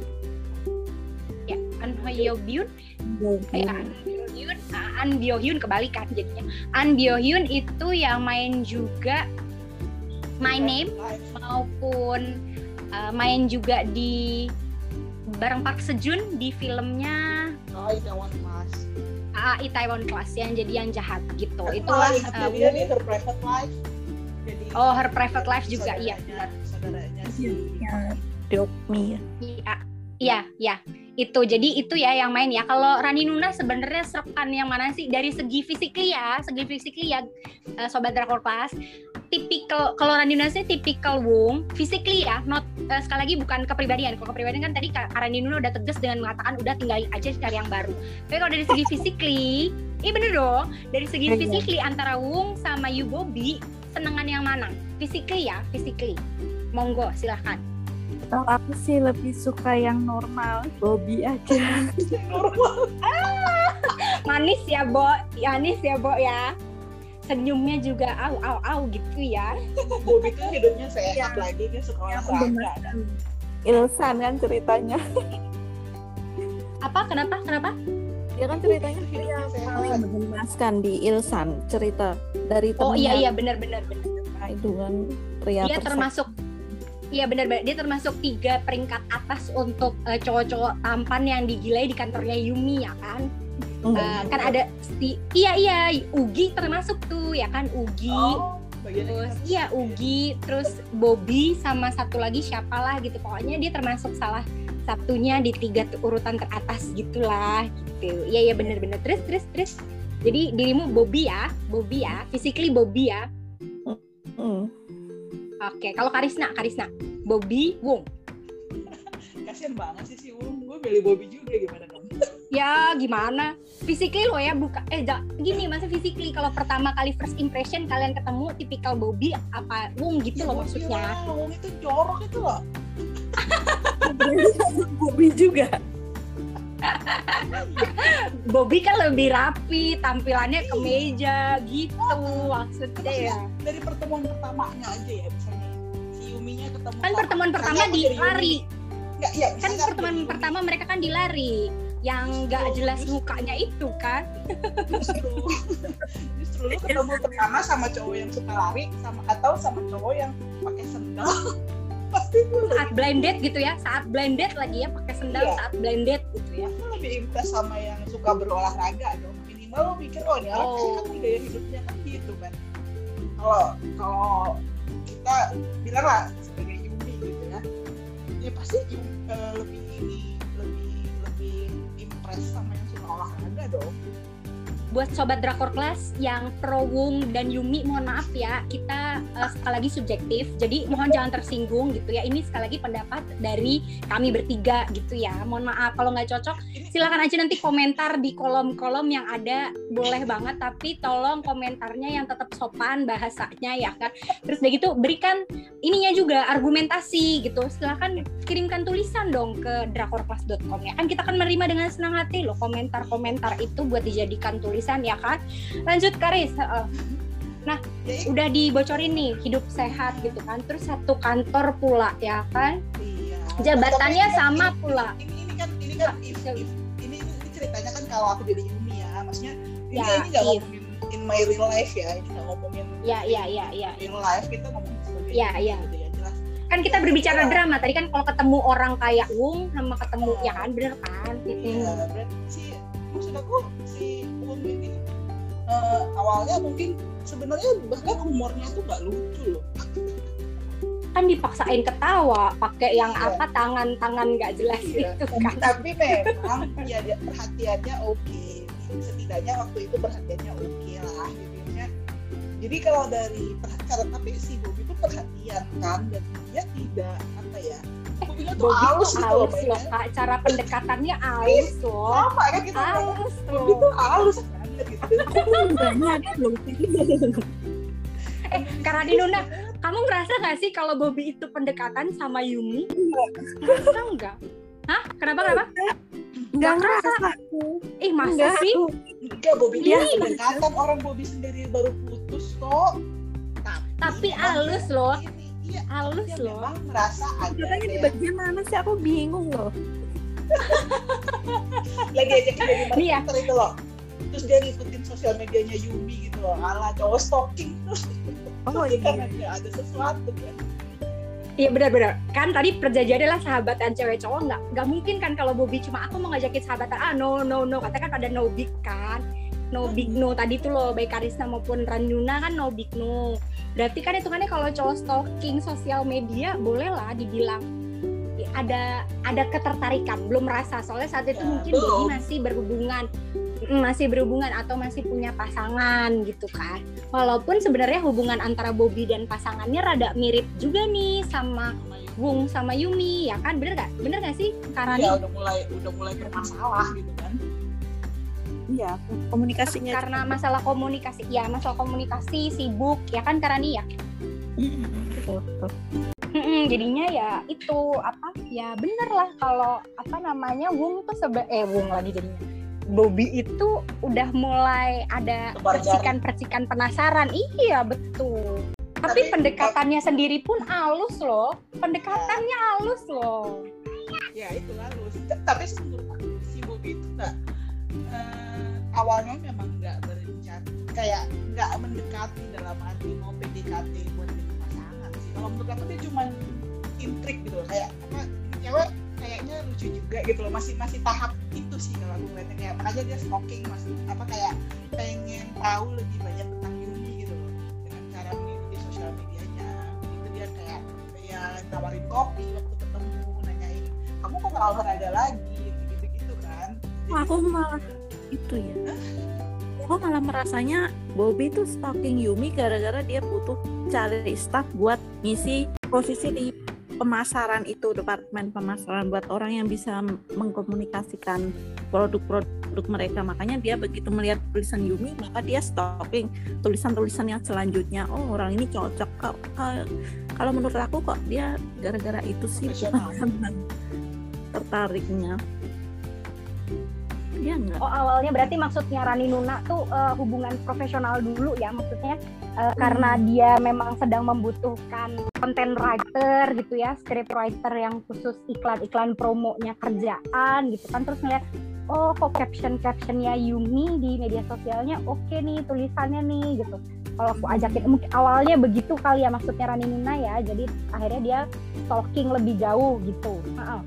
Ya An Hyo Byun eh, An Hyun ah, An Bio Hyun kebalikan jadinya. An Bio Hyun itu yang main juga My Name maupun uh, main juga di bareng Park Sejun di filmnya oh Itaewon Class. Uh, Itaewon Class yang jadi yang jahat gitu. Itulah uh, private life oh her private life juga iya saudaranya- benar saudaranya si yang Dokmi ya. Iya, iya, iya. Itu jadi itu ya yang main ya. Kalau Rani Nuna sebenarnya serekan yang mana sih dari segi fisik ya, segi fisik ya eh, sobat drakor kelas. tipikal kalau Rani Nuna sih tipikal Wong physically ya not eh, sekali lagi bukan kepribadian kalau kepribadian kan tadi Kak Rani Nuna udah tegas dengan mengatakan udah tinggalin aja cari yang baru tapi kalau dari segi physically iya bener dong. Dari segi Iya. physically antara Wong sama Yu Bobby senengan yang mana? Physically ya physically. Monggo silahkan Kalau aku sih lebih suka yang normal, Bobby aja. (laughs) normal. Manis ya Bo. Manis ya Bo ya. Senyumnya juga au au au gitu ya. Bobby tuh hidupnya sehat Iya. lagi dia suka Yang olahraga. kan Ilsan kan ceritanya. apa? Kenapa? Kenapa Dia kan ceritanya dia paling mengemaskan di Ilsan cerita dari oh iya iya benar benar benar. Nah, itu kan pria dia termasuk Iya benar benar. Dia termasuk tiga peringkat atas untuk eh, cowok-cowok tampan yang digilai di kantornya Yumi ya kan. Eh, kan ada si iya iya Ugi termasuk tuh ya kan? Ugi oh terus iya Ugi terus Bobby sama satu lagi siapalah gitu. Pokoknya dia termasuk salah satunya di tiga urutan teratas gitulah gitu. Iya iya bener-bener. Terus terus terus. Jadi dirimu Bobby ya Bobby ya. Physically Bobby ya. Hmm. oke kalau Karisna Karisna. Bobby Wong. (laughs) Kasian banget sih si Wung gue beli Bobby juga gimana ya gimana physically lo ya buka eh ja- gini masa physically kalau pertama kali first impression kalian ketemu tipikal Bobby apa Wong gitu loh maksudnya Wung itu jorok itu loh (laughs) Bobby juga. Bobby kan lebih rapi, tampilannya ke meja gitu maksudnya ya. dari pertemuan pertamanya aja ya misalnya si Yuminya ketemu Kan pertemuan pertama di lari. Nggak, iya, Kan pertemuan pertama mereka kan di lari. Yang nggak jelas justru. mukanya itu kan. justru justru lu ketemu pertama sama cowok yang suka lari sama atau sama cowok yang pakai sendal (laughs) pasti gue Saat blind date gitu ya. Saat blind date lagi ya pakai sendal Iya. saat blind date gitu ya. pasti lebih impress sama yang suka berolahraga dong minimal lo mikir oh ini orang Oh. sehat nih gaya hidupnya kan gitu kan kalau kalau kita bilang lah sebagai Yumi gitu ya ya pasti lebih lebih lebih sama yang suka olahraga dong Buat sobat drakor kelas yang pro Wung dan Yumi mohon maaf ya kita eh, sekali lagi subjektif. Jadi mohon jangan tersinggung gitu ya. Ini sekali lagi pendapat dari kami bertiga gitu ya. Mohon maaf kalau nggak cocok ini silakan aja nanti komentar di kolom-kolom yang ada boleh banget tapi tolong komentarnya yang tetap sopan bahasanya ya kan terus udah gitu berikan ininya juga argumentasi gitu silakan kirimkan tulisan dong ke drakorclass.com ya kan kita akan menerima dengan senang hati loh komentar-komentar itu buat dijadikan tulisan ya kan? Lanjut Karis ya, ini- udah dibocorin nih hidup sehat gitu kan? Terus satu kantor pula ya kan? Iya. jabatannya ini kan- sama ini- pula. ini ini kan ini kan iya. if- ini, ini ceritanya kan kalau aku jadi Yumi ya. Maksudnya ini Ya, ini nggak if. ngomongin in my real life ya. Ini nggak ngomongin ya ya ya ya. real life kita ngomongin sebagai Ya, ya. gitu ya jelas. Kan kita berbicara Iya. drama. Tadi kan kalau ketemu orang kayak Wung sama ketemu ya kan? Bener kan? Iya, berarti aku si Wong ini eh, awalnya mungkin sebenarnya bahkan humornya tuh nggak lucu loh. kan dipaksain ketawa pakai yang Iya. apa tangan-tangan nggak jelas Iya. gitu kan (laughs) Tapi memang ya dia perhatiannya oke. Setidaknya waktu itu perhatiannya oke lah gitu ya. Jadi kalau dari perhatian tapi si Bobby itu perhatian kan dan dia tidak apa ya. Bobby tuh Bobby halus tuh gitu loh halus loh mainnya. kak cara pendekatannya halus loh Sama kan kita halus Bobby tuh halus gitu. Banyak loh. eh karena di Nuna kamu ngerasa nggak sih kalau Bobby itu pendekatan sama Yumi ngerasa nggak Hah? Kenapa kenapa? Enggak ngerasa. Ih masa Enggak. sih? Enggak, Bobby Iya. dia pendekatan orang Bobby sendiri baru putus kok. Tapi, Tapi halus loh. Iya, Halus dia loh. memang merasa ada Makanya di bagian mana sih aku bingung loh. (laughs) lagi ajakin dari Nih ya. Itu loh. Terus dia ngikutin sosial medianya Yumi gitu loh, ala cowok stalking terus. Oh (laughs) karena iya. dia ada sesuatu kan. Iya benar-benar. Kan tadi perjanjiannya adalah sahabatan cewek cowok nggak nggak mungkin kan kalau Bobby cuma aku mau ngajakin sahabatan ah no no no katanya kan pada no big kan no big no tadi tuh loh baik Karisna maupun Ranjuna kan no big no berarti kan hitungannya kalau cowok stalking sosial media boleh lah dibilang ya, ada ada ketertarikan belum merasa soalnya saat itu Ya, mungkin belum. Bobby masih berhubungan masih berhubungan atau masih punya pasangan gitu kan. Walaupun sebenarnya hubungan antara Bobby dan pasangannya rada mirip juga nih sama Wung sama Yumi ya kan bener gak? Bener gak sih Karena Iya udah mulai udah mulai bermasalah gitu kan. Iya, komunikasinya karena masalah komunikasi ya masalah komunikasi sibuk ya kan Karani ya. Mm, betul, betul. Mm-mm, jadinya ya itu apa ya bener lah kalau apa namanya Wung tuh sebe eh Wung lagi jadinya. Bobby itu udah mulai ada percikan-percikan penasaran. Iya betul. Tapi, Tapi- pendekatannya sendiri pun halus loh. Pendekatannya halus loh. Ya itu halus. Tapi menurut awalnya memang nggak berencana kayak nggak mendekati dalam arti mau PDKT buat jadi pasangan sih. Kalau menurut aku dia cuma intrik gitu loh. kayak apa ini cewek kayaknya lucu juga gitu loh. Masih masih tahap itu sih kalau aku ngeliatnya. Kayak makanya dia stalking masih apa kayak pengen tahu lebih banyak tentang Yumi gitu loh. Dengan cara mengikuti sosial medianya. Itu dia kayak ya nawarin kopi waktu ketemu nanyain kamu kok nggak olahraga lagi? Gitu gitu kan. Oh, aku malah itu ya. Aku malah merasanya Bobby tuh stalking Yumi gara-gara dia butuh cari staff buat ngisi posisi di pemasaran itu departemen pemasaran buat orang yang bisa mengkomunikasikan produk-produk mereka. Makanya dia begitu melihat tulisan Yumi maka dia stalking tulisan-tulisan yang selanjutnya. Oh orang ini cocok kok. Ka- kalau menurut aku kok dia gara-gara itu sih (laughs) tertariknya Iya enggak oh awalnya berarti maksudnya Rani Nuna tuh eh, hubungan profesional dulu ya maksudnya? Eh, karena dia memang sedang membutuhkan content writer gitu ya script writer yang khusus iklan-iklan promonya kerjaan gitu kan. Terus ngeliat oh kok caption captionnya Yumi di media sosialnya oke nih tulisannya nih gitu. Kalau aku ajakin mungkin awalnya begitu kali ya maksudnya Rani Nuna ya jadi akhirnya dia stalking lebih jauh gitu. Heeh.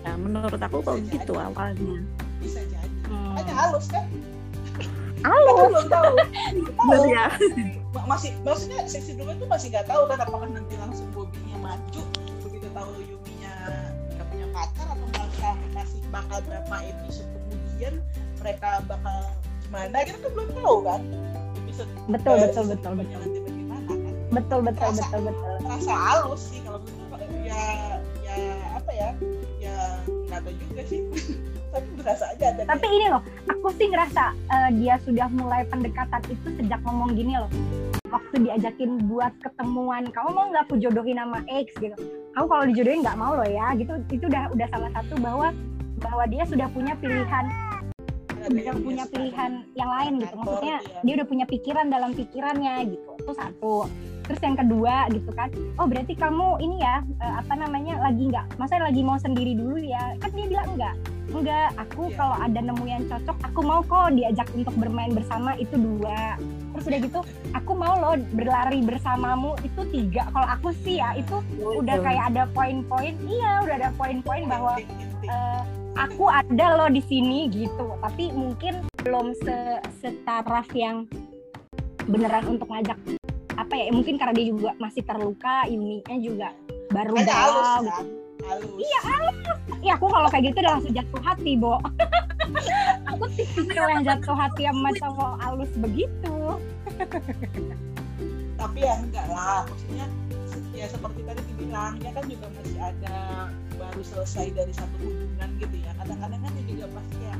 Ya, menurut aku kok gitu awalnya. Makanya halus kan. Aku belum tahu. (laughs) Bener ya. Ma- masih maksudnya seksi dua itu masih nggak tahu kan apakah nanti langsung Bobinya maju begitu tahu Yuminya nggak punya pacar atau bakal masih bakal berapa episode kemudian mereka bakal gimana kita kan belum tahu kan? Episode Betul, eh, betul, betul, keduanya nanti bagaimana kan? Betul betul Rasa- betul betul. terasa halus sih kalau menurut ya ya apa ya? Ya nggak tahu juga sih (laughs) tapi berasa aja ada tapi ini loh aku sih ngerasa eh, dia sudah mulai pendekatan itu sejak ngomong gini loh. Waktu diajakin buat ketemuan kamu mau nggak aku jodohin sama X? gitu. Kamu kalau dijodohin nggak mau loh ya gitu. Itu udah udah salah satu bahwa bahwa dia sudah punya pilihan. Ada udah yang punya pilihan yang lain gitu. Maksudnya iya. dia udah punya pikiran dalam pikirannya gitu. Itu satu terus yang kedua gitu kan oh berarti kamu ini ya eh, apa namanya lagi nggak masa lagi mau sendiri dulu ya? Kan dia bilang enggak enggak aku Iya. kalau ada nemu yang cocok aku mau kok diajak untuk bermain bersama itu dua. Terus udah gitu aku mau loh berlari bersamamu itu tiga kalau aku sih ya itu udah kayak ada poin-poin. Iya udah ada poin-poin bahwa intik-intik. eh, aku ada loh di sini gitu. Tapi mungkin belum se setaraf yang beneran untuk ngajak apa ya mungkin karena dia juga masih terluka Yumi-nya juga baru Makanya halus galau kan? Halus. Iya ya aku kalau kayak gitu udah langsung jatuh hati bo. (laughs) Aku tipikal yang jatuh hati sama cowok halus begitu. Tapi ya enggak lah maksudnya ya seperti tadi dibilang dia kan juga masih ada baru selesai dari satu hubungan gitu ya. Kadang-kadang kan dia juga pasti ya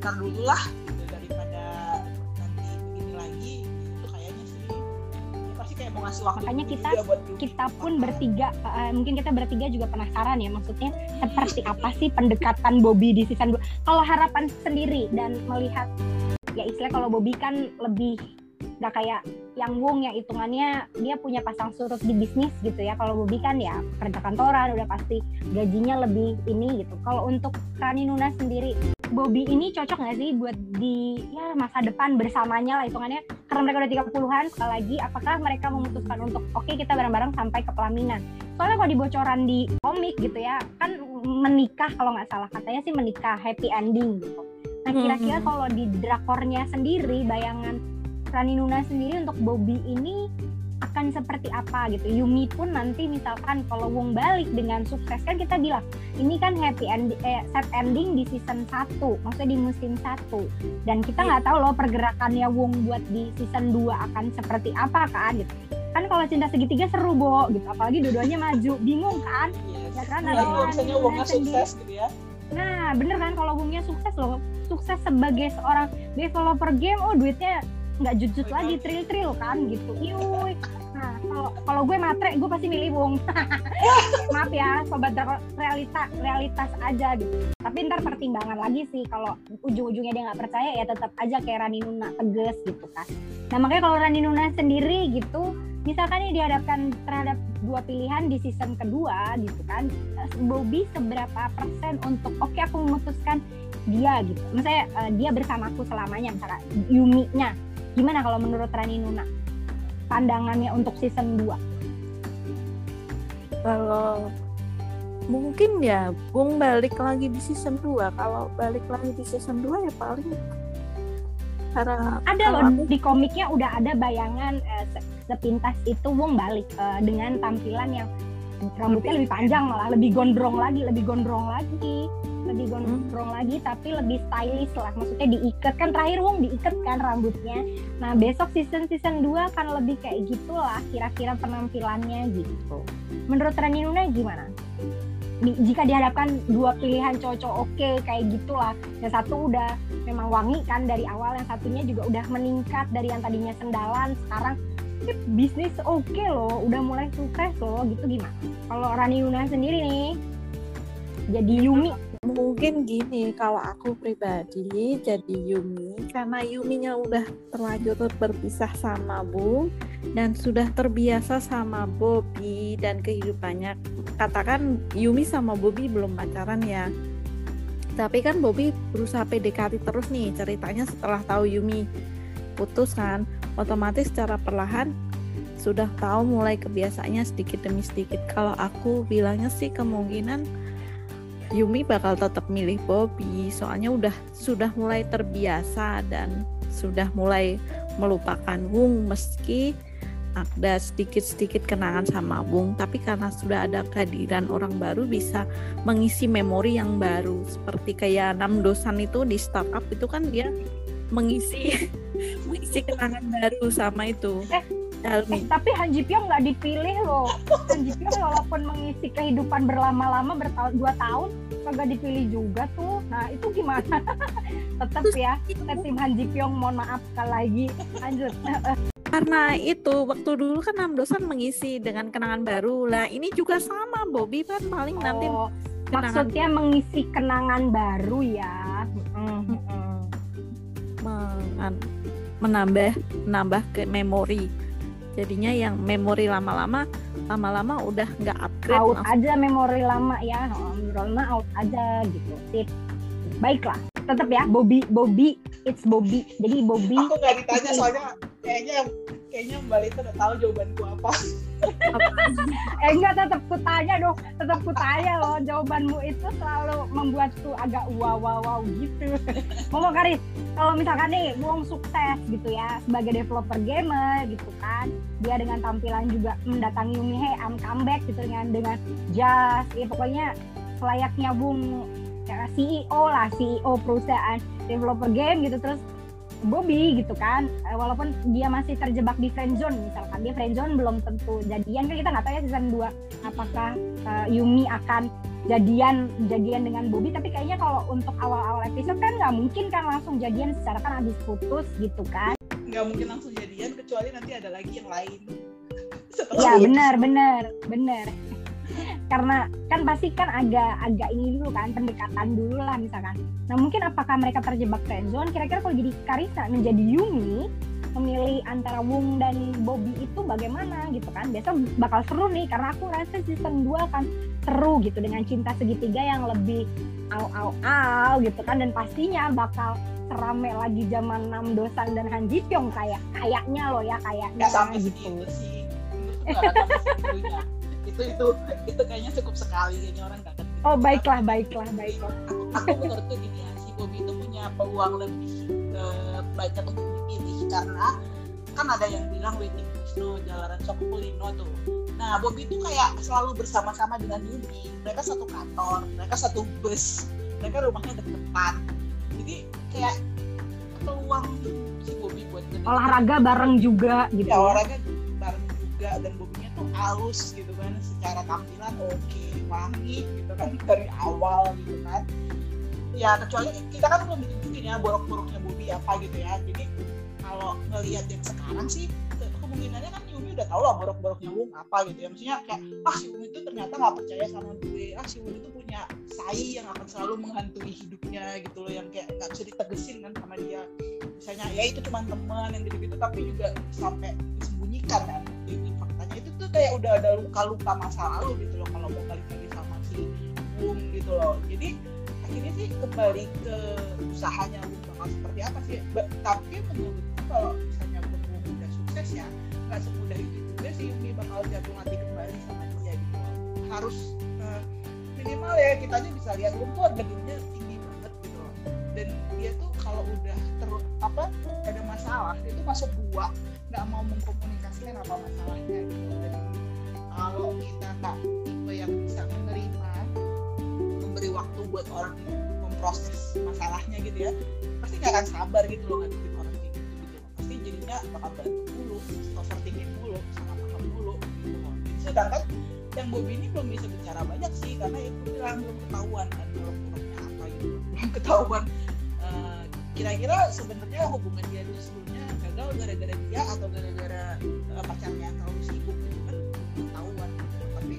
ntar dulu lah waktu Makanya dulu kita- Yumi. kita pun bertiga eh, mungkin kita bertiga juga penasaran ya maksudnya seperti apa sih pendekatan Bobby di season 2 kalau harapan sendiri dan melihat ya istilah kalau Bobby kan lebih nggak kayak yang Wung yang hitungannya dia punya pasang surut di bisnis gitu ya. Kalau Bobby kan ya kerja kantoran udah pasti gajinya lebih ini gitu. Kalau untuk Rani Nuna sendiri Bobby ini cocok nggak sih buat di ya masa depan bersamanya lah hitungannya? Karena mereka udah 30-an sekali lagi apakah mereka memutuskan untuk oke kita bareng-bareng sampai ke pelaminan? Soalnya kalau dibocoran di komik gitu ya kan menikah kalau nggak salah. Katanya sih menikah happy ending gitu. Nah kira-kira Mhm. kalau di drakornya sendiri bayangan Rani Nuna sendiri untuk Bobby ini akan seperti apa gitu. Yumi pun nanti misalkan kalau Wong balik dengan sukses kan kita bilang ini kan happy end eh, set ending di season 1, maksudnya di musim 1. Dan kita nggak tahu loh pergerakannya Wong buat di season 2 akan seperti apa kan gitu. Kan kalau cinta segitiga seru, Bo, gitu. Apalagi dua-duanya maju, bingung kan? Yes. Ya kan, Nah, ada uangnya sendiri. sukses gitu ya. Nah, bener kan kalau Wongnya sukses loh. Sukses sebagai seorang developer game, oh duitnya nggak jujut lagi. tril-tril kan gitu. Iuy. Kalau kalau gue matre, gue pasti milih Wong. (laughs) Maaf ya, sobat realita realitas aja gitu. Tapi ntar pertimbangan lagi sih kalau ujung-ujungnya dia nggak percaya ya tetap aja kayak Rani Nuna tegas gitu kan. Nah makanya kalau Rani Nuna sendiri gitu, misalkan nih dihadapkan terhadap dua pilihan di season kedua gitu kan, Bobby seberapa persen untuk oke aku memutuskan dia gitu. Misalnya eh, dia bersamaku selamanya, misalnya Yumi-nya. Gimana kalau menurut Rani Nuna? Pandangannya untuk season 2. Kalau mungkin ya Bung balik lagi di season 2 kalau balik lagi di season 2 ya paling Ada loh aku- di komiknya udah ada bayangan eh, se- sepintas itu Wong balik eh, dengan tampilan yang rambutnya lebih panjang malah lebih gondrong lagi, lebih gondrong lagi, lebih gondrong lagi tapi lebih stylish lah. Maksudnya diikat kan terakhir Wong diikat kan rambutnya. Nah, besok season season 2 kan lebih kayak gitulah kira-kira penampilannya gitu. Menurut Rani Nuna gimana? Di- jika dihadapkan dua pilihan cowok oke kayak gitulah yang satu udah memang wangi kan dari awal yang satunya juga udah meningkat dari yang tadinya sendalan sekarang ini bisnis oke loh udah mulai sukses loh gitu gimana kalau Rani Yuna sendiri nih jadi Yumi mungkin gini kalau aku pribadi jadi Yumi karena Yuminya udah terlanjur berpisah sama Bung dan sudah terbiasa sama Bobby dan kehidupannya. Katakan Yumi sama Bobby belum pacaran ya. Tapi kan Bobby berusaha PDKT terus nih ceritanya setelah tahu Yumi putus kan otomatis secara perlahan sudah tahu mulai kebiasaannya sedikit demi sedikit. Kalau aku bilangnya sih kemungkinan Yumi bakal tetap milih Bobby soalnya udah sudah mulai terbiasa dan sudah mulai melupakan Wung meski ada sedikit-sedikit kenangan sama Wung. Tapi karena sudah ada kehadiran orang baru bisa mengisi memori yang baru. Seperti kayak Nam Dosan itu di startup itu kan dia mengisi (laughs) mengisi kenangan baru sama itu. Eh, Eh, tapi Han Ji Pyong nggak dipilih loh. Han Ji Pyong walaupun mengisi kehidupan berlama-lama bertahun dua tahun kagak dipilih juga tuh. Nah itu gimana? (laughs) Tetap ya kita tim Han Ji Pyong mohon maaf sekali lagi. Lanjut. (laughs) Karena itu waktu dulu kan Nam Dosan mengisi dengan kenangan baru. Lah ini juga sama Bobby kan paling nanti Oh, kenangan maksudnya mengisi kenangan baru ya? Mm, mm. mengan- menambah menambah ke memori jadinya yang memori lama-lama lama-lama udah nggak upgrade out langsung. aja memori lama ya memori lama out aja gitu sip. Baiklah tetap ya Bobby Bobby it's Bobby. Jadi Bobby Aku nggak ditanya soalnya kayaknya kayaknya Mbak Lita udah tahu jawabanku apa. Eh enggak tetap kutanya dong. Tetap kutanya loh jawabanmu itu selalu membuatku agak wow wow wow gitu. (laughs) Momo Karis kalau misalkan nih Wong sukses gitu ya sebagai developer gamer gitu kan dia dengan tampilan juga mendatangi Hey I'm comeback gitu dengan dengan jazz ya pokoknya selayaknya Wong ya, CEO lah CEO perusahaan developer game gitu. Terus Bobby gitu kan. Eh, walaupun dia masih terjebak di friendzone misalkan dia friendzone belum tentu jadian kan kita nggak tahu ya season 2 apakah eh, Yumi akan jadian jadian dengan Bobby. Tapi kayaknya kalau untuk awal-awal episode kan nggak mungkin kan langsung jadian secara kan habis putus gitu kan. Nggak mungkin langsung jadian kecuali nanti ada lagi yang lain. (laughs) Setelah ya benar benar benar karena kan pasti kan agak agak ini dulu kan pendekatan dulu lah misalkan. Nah mungkin apakah mereka terjebak friendzone kira-kira kalau jadi Karisa menjadi Yumi memilih antara Wung dan Bobby itu bagaimana gitu kan? Besok bakal seru nih karena aku rasa season 2 akan seru gitu dengan cinta segitiga yang lebih au au au gitu kan. Dan pastinya bakal serame lagi zaman Nam Dosan dan Han Ji Pyong kayak kayaknya loh ya kayaknya. Sampai gitu. sih. Itu itu itu kayaknya cukup sekali kayaknya orang nggak akan. Oh baiklah baiklah baiklah. Aku, aku menurutku gini ya, si Bobby itu punya peluang lebih eh, banyak untuk dipilih karena kan ada yang bilang waiting Wisnu Jalanan Sokulino tuh nah Bobby itu kayak selalu bersama-sama dengan Yumi mereka satu kantor mereka satu bus mereka rumahnya deketan jadi kayak peluang si Bobby buat olahraga bareng juga gitu ya ya. orangnya bareng juga dan Bobby-nya tuh halus gitu kan secara tampilan oke wangi gitu kan (laughs) dari awal gitu kan. Ya kecuali kita kan belum ditunjukin ya borok-boroknya Bobby apa gitu ya. Jadi kalau ngelihat yang sekarang sih ke- kemungkinannya kan Yumi udah tau lah borok-boroknya Wung apa gitu ya. Maksudnya kayak ah si Wung itu ternyata nggak percaya sama gue. Ah si Wung itu punya sai yang akan selalu menghantui hidupnya gitu loh yang kayak nggak bisa ditegesin kan sama dia. Misalnya ya itu cuma teman yang gitu-gitu tapi juga sampai disembunyikan kan kayak udah ada luka-luka masa lalu gitu loh kalau mau balik lagi sama si Wung gitu loh. Jadi akhirnya sih kembali ke usahanya Wung bakal seperti apa sih? Ba- tapi menurutku kalau misalnya Wung udah sukses ya nggak semudah itu juga sih Yumi bakal jatuh hati kembali sama dia gitu loh. harus eh, minimal ya kita aja bisa lihat Wung tuh gedungnya tinggi banget gitu loh. Dan dia tuh kalau udah ter apa ada masalah dia tuh masuk gua nggak mau mengkomunikasikan apa masalahnya gitu. Dan kalau kita nggak tipe yang bisa menerima memberi waktu buat orang memproses masalahnya gitu ya pasti nggak akan sabar gitu loh ngadepin orang kayak gitu gitu pasti jadinya bakal berantem dulu overthinking dulu salah paham dulu gitu loh. Sedangkan yang Bobby ini belum bisa bicara banyak sih karena itu bilang belum ketahuan kan buruk-buruknya apa gitu. Belum ketahuan Eh, kira-kira sebenarnya hubungan dia dulu sebelumnya gagal gara-gara dia atau gara-gara eh, pacarnya terlalu sibuk gitu kan ketahuan. Tapi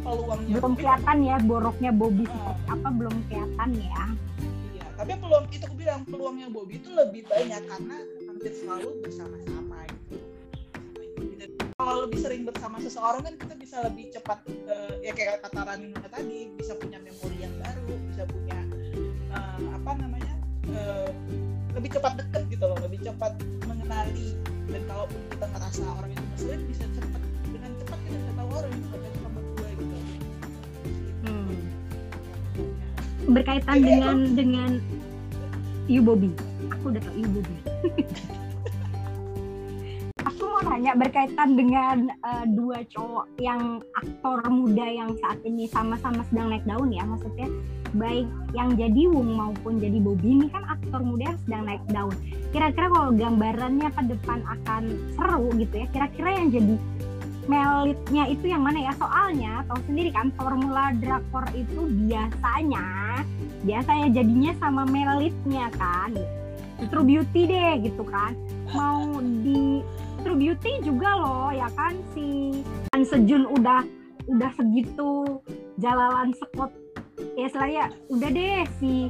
peluangnya belum kelihatan ya boroknya Bobby seperti apa belum kelihatan ya. Iya, tapi peluang itu aku bilang peluangnya Bobby itu lebih banyak karena hampir selalu bersama-sama gitu. Kalau lebih sering bersama seseorang kan kita bisa lebih cepat eh, ya kayak kata Rani tadi bisa punya memori yang baru, bisa punya eh, apa namanya eh, lebih cepat deket gitu loh, lebih cepat mengenali dan kalaupun kita ngerasa orang itu ngeselin bisa cepat dengan cepat kita bisa tahu orang itu cocok sama gue gitu. Hmm. berkaitan Jadi dengan dengan You Bobby aku udah tau You Bobby (laughs) aku mau nanya berkaitan dengan eh, dua cowok yang aktor muda yang saat ini sama-sama sedang naik daun ya maksudnya baik yang jadi Wung maupun jadi Bobby ini kan aktor muda yang sedang naik daun. Kira-kira kalau gambarannya ke depan akan seru gitu ya kira-kira yang jadi melitnya itu yang mana ya? Soalnya tahu sendiri kan formula drakor itu biasanya biasanya jadinya sama melitnya kan. True Beauty deh gitu kan. Mau di True Beauty juga loh ya kan si An Sejun udah udah segitu jalalan sekot ya selain udah deh si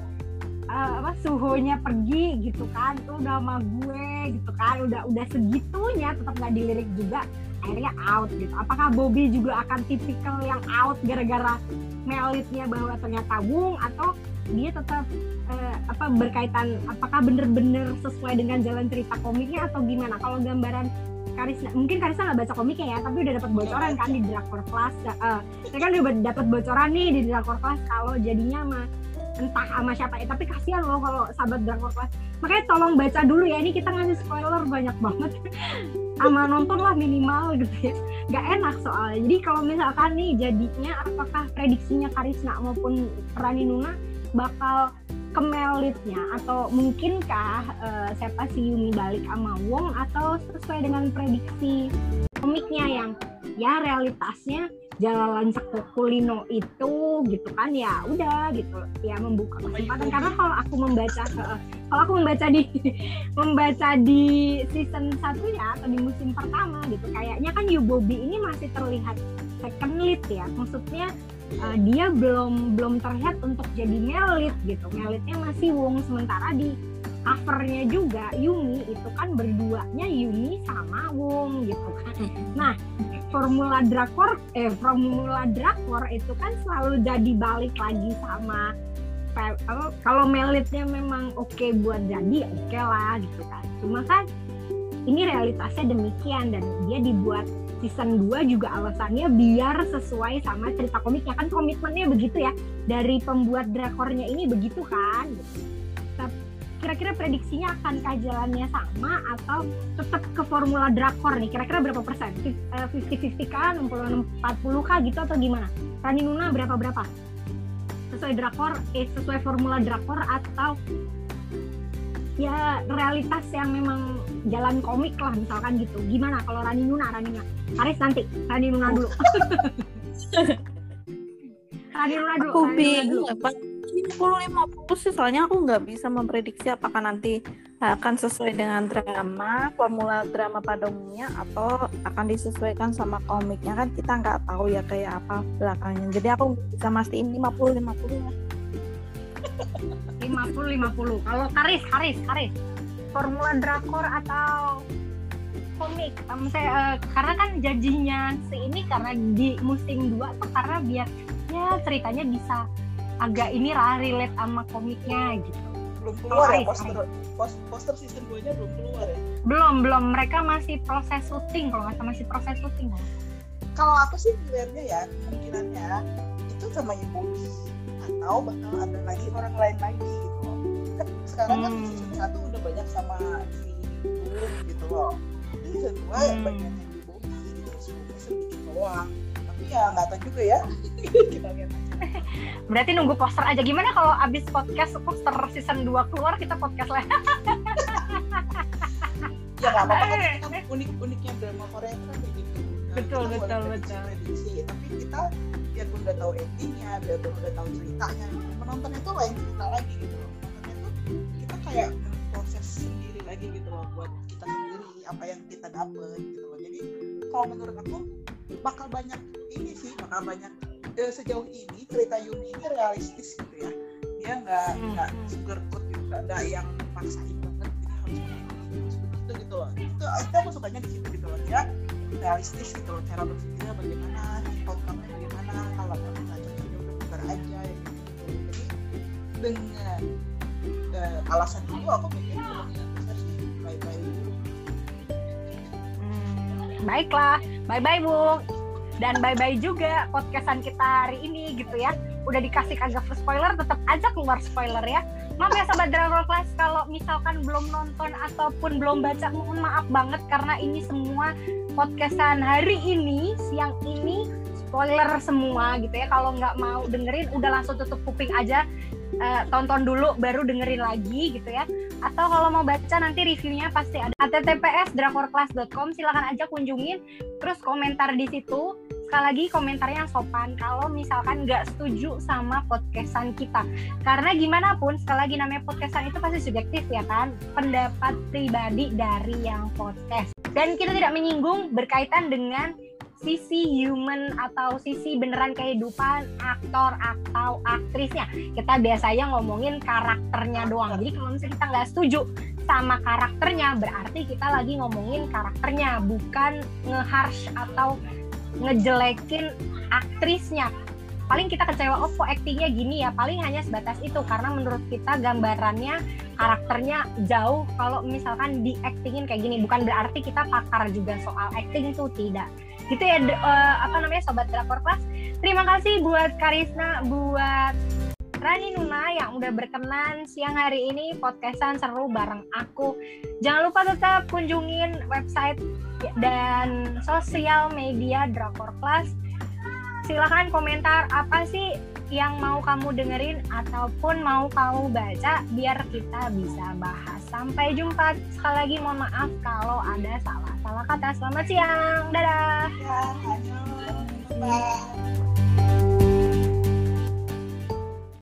eh, apa suhunya pergi gitu kan tuh udah sama gue gitu kan udah udah segitunya tetap nggak dilirik juga akhirnya out gitu. Apakah Bobby juga akan tipikal yang out gara-gara melitnya bahwa ternyata Wung atau dia tetap eh, apa berkaitan apakah bener-bener sesuai dengan jalan cerita komiknya atau gimana? Kalau gambaran Karisna mungkin Karisna nggak baca komiknya ya tapi udah dapat bocoran kan di Drakor Class eh, saya kan udah dapat bocoran nih di Drakor Class kalau jadinya mah entah sama siapa ya tapi kasihan loh kalau sahabat Drakor Class makanya tolong baca dulu ya ini kita ngasih spoiler banyak banget. (laughs) Sama nonton lah minimal gitu ya. Nggak enak soalnya. Jadi kalau misalkan nih jadinya apakah prediksinya Karisna maupun Rani Nuna bakal kemelitnya atau mungkinkah eh, siapa si Yumi balik sama Wong atau sesuai dengan prediksi komiknya yang ya realitasnya jalalan sekukulino itu gitu kan ya udah gitu. Ya membuka kesempatan. Karena kalau aku membaca eh, kalau aku membaca di (laughs) membaca di season satunya atau di musim pertama gitu kayaknya kan Yu Bobby ini masih terlihat second lead ya. Maksudnya uh, dia belum belum terlihat untuk jadi melit gitu. Melitnya masih Wong sementara di covernya juga Yumi itu kan berduanya Yumi sama Wong gitu kan. Nah formula drakor eh formula drakor itu kan selalu jadi balik lagi sama kalau melitnya memang oke buat jadi oke lah gitu kan. Cuma kan ini realitasnya demikian dan dia dibuat season 2 juga alasannya biar sesuai sama cerita komiknya. Kan komitmennya begitu ya dari pembuat drakornya ini begitu kan? Kira-kira prediksinya akan jalannya sama atau tetap ke formula drakor nih? Kira-kira berapa persen? 50-50 kah 60-40 kah gitu atau gimana? Rani Nuna berapa-berapa? Sesuai drakor eh sesuai formula drakor atau ya realitas yang memang jalan komik lah misalkan gitu. Gimana kalau Rani Nuna? Rani Nuna. Haris nanti. Rani Nuna dulu. (laughs) Rani Nuna dulu aku bingung ya Pak. 50-50 sih soalnya aku nggak bisa memprediksi apakah nanti akan sesuai dengan drama formula drama pada umumnya atau akan disesuaikan sama komiknya. Kan kita nggak tahu ya kayak apa belakangnya. Jadi aku bisa mastiin 50-50 ya 50 50. Kalau Karis, Karis, Karis. Formula drakor atau komik? Kamu saya eh, karena kan janjinya si ini karena di musim 2 tuh karena biar ya ceritanya bisa agak ini lah relate sama komiknya gitu. belum keluar ya Aris, poster pos- poster season 2 nya belum keluar ya Belum, belum. Mereka masih proses syuting kalau nggak masih proses syuting. kalau aku sih melihatnya ya kemungkinannya itu sama Yumi atau bakal ada lagi orang lain lagi gitu loh kan sekarang kan Hmm. season satu udah banyak sama si Boom gitu loh ini season dua Hmm. banyak yang di Bobby gitu Bobby sedikit doang tapi ya nggak tahu juga ya kita lihat aja Berarti nunggu poster aja. Gimana kalau abis podcast poster season 2 keluar kita podcast lah. ya nggak apa-apa kan (laughs) kan unik uniknya drama Korea kan kayak gitu Nah, Betul, kita betul, betul. prediksi tapi kita biarpun udah tahu endingnya biarpun udah tahu ceritanya. Menonton itu lain cerita lagi gitu loh. Menonton itu kita kayak proses sendiri lagi gitu loh buat kita sendiri apa yang kita dapet gitu loh. Jadi kalau menurut aku bakal banyak ini sih bakal banyak eh, sejauh ini cerita Yuni ini realistis gitu ya. Dia nggak Hmm, nggak hmm. sugarcoat gitu nggak ada yang maksain banget ini harus begini harus begitu gitu loh. Itu, itu aku sukanya di situ gitu loh. Dia realistis gitu loh cara berpikirnya bagaimana outcome-nya dengan eh, alasan itu aku sih bye bye dulu Hmm, baiklah, bye bye Bu. Dan bye bye juga podcastan kita hari ini gitu ya. Udah dikasih kagak spoiler, tetap aja keluar spoiler ya. Maaf ya sobat Dragon Class kalau misalkan belum nonton ataupun belum baca, mohon maaf banget karena ini semua podcastan hari ini siang ini spoiler semua gitu ya. Kalau nggak mau dengerin, udah langsung tutup kuping aja. Eh, tonton dulu baru dengerin lagi gitu ya. Atau kalau mau baca nanti reviewnya pasti ada. Https drakorclass.com silahkan aja kunjungin. Terus komentar di situ. Sekali lagi komentarnya yang sopan. Kalau misalkan nggak setuju sama podcastan kita. Karena gimana pun sekali lagi namanya podcastan itu pasti subjektif ya kan? Pendapat pribadi dari yang podcast. Dan kita tidak menyinggung berkaitan dengan sisi human atau sisi beneran kehidupan aktor atau aktrisnya. Kita biasanya ngomongin karakternya doang. Jadi kalau misalnya kita nggak setuju sama karakternya berarti kita lagi ngomongin karakternya bukan nge-harsh atau ngejelekin aktrisnya. Paling kita kecewa oh kok aktingnya gini ya? Paling hanya sebatas itu karena menurut kita gambarannya karakternya jauh kalau misalkan di actingin kayak gini. Bukan berarti kita pakar juga soal acting itu tidak gitu ya eh, apa namanya sobat drakor class terima kasih buat Karisna buat Rani Nuna yang udah berkenan siang hari ini podcastan seru bareng aku. Jangan lupa tetap kunjungin website dan sosial media Drakor Class. Silahkan komentar apa sih yang mau kamu dengerin ataupun mau kamu baca biar kita bisa bahas. Sampai jumpa. Sekali lagi mohon maaf kalau ada salah-salah kata. Selamat siang. Dadah. Ya. Bye.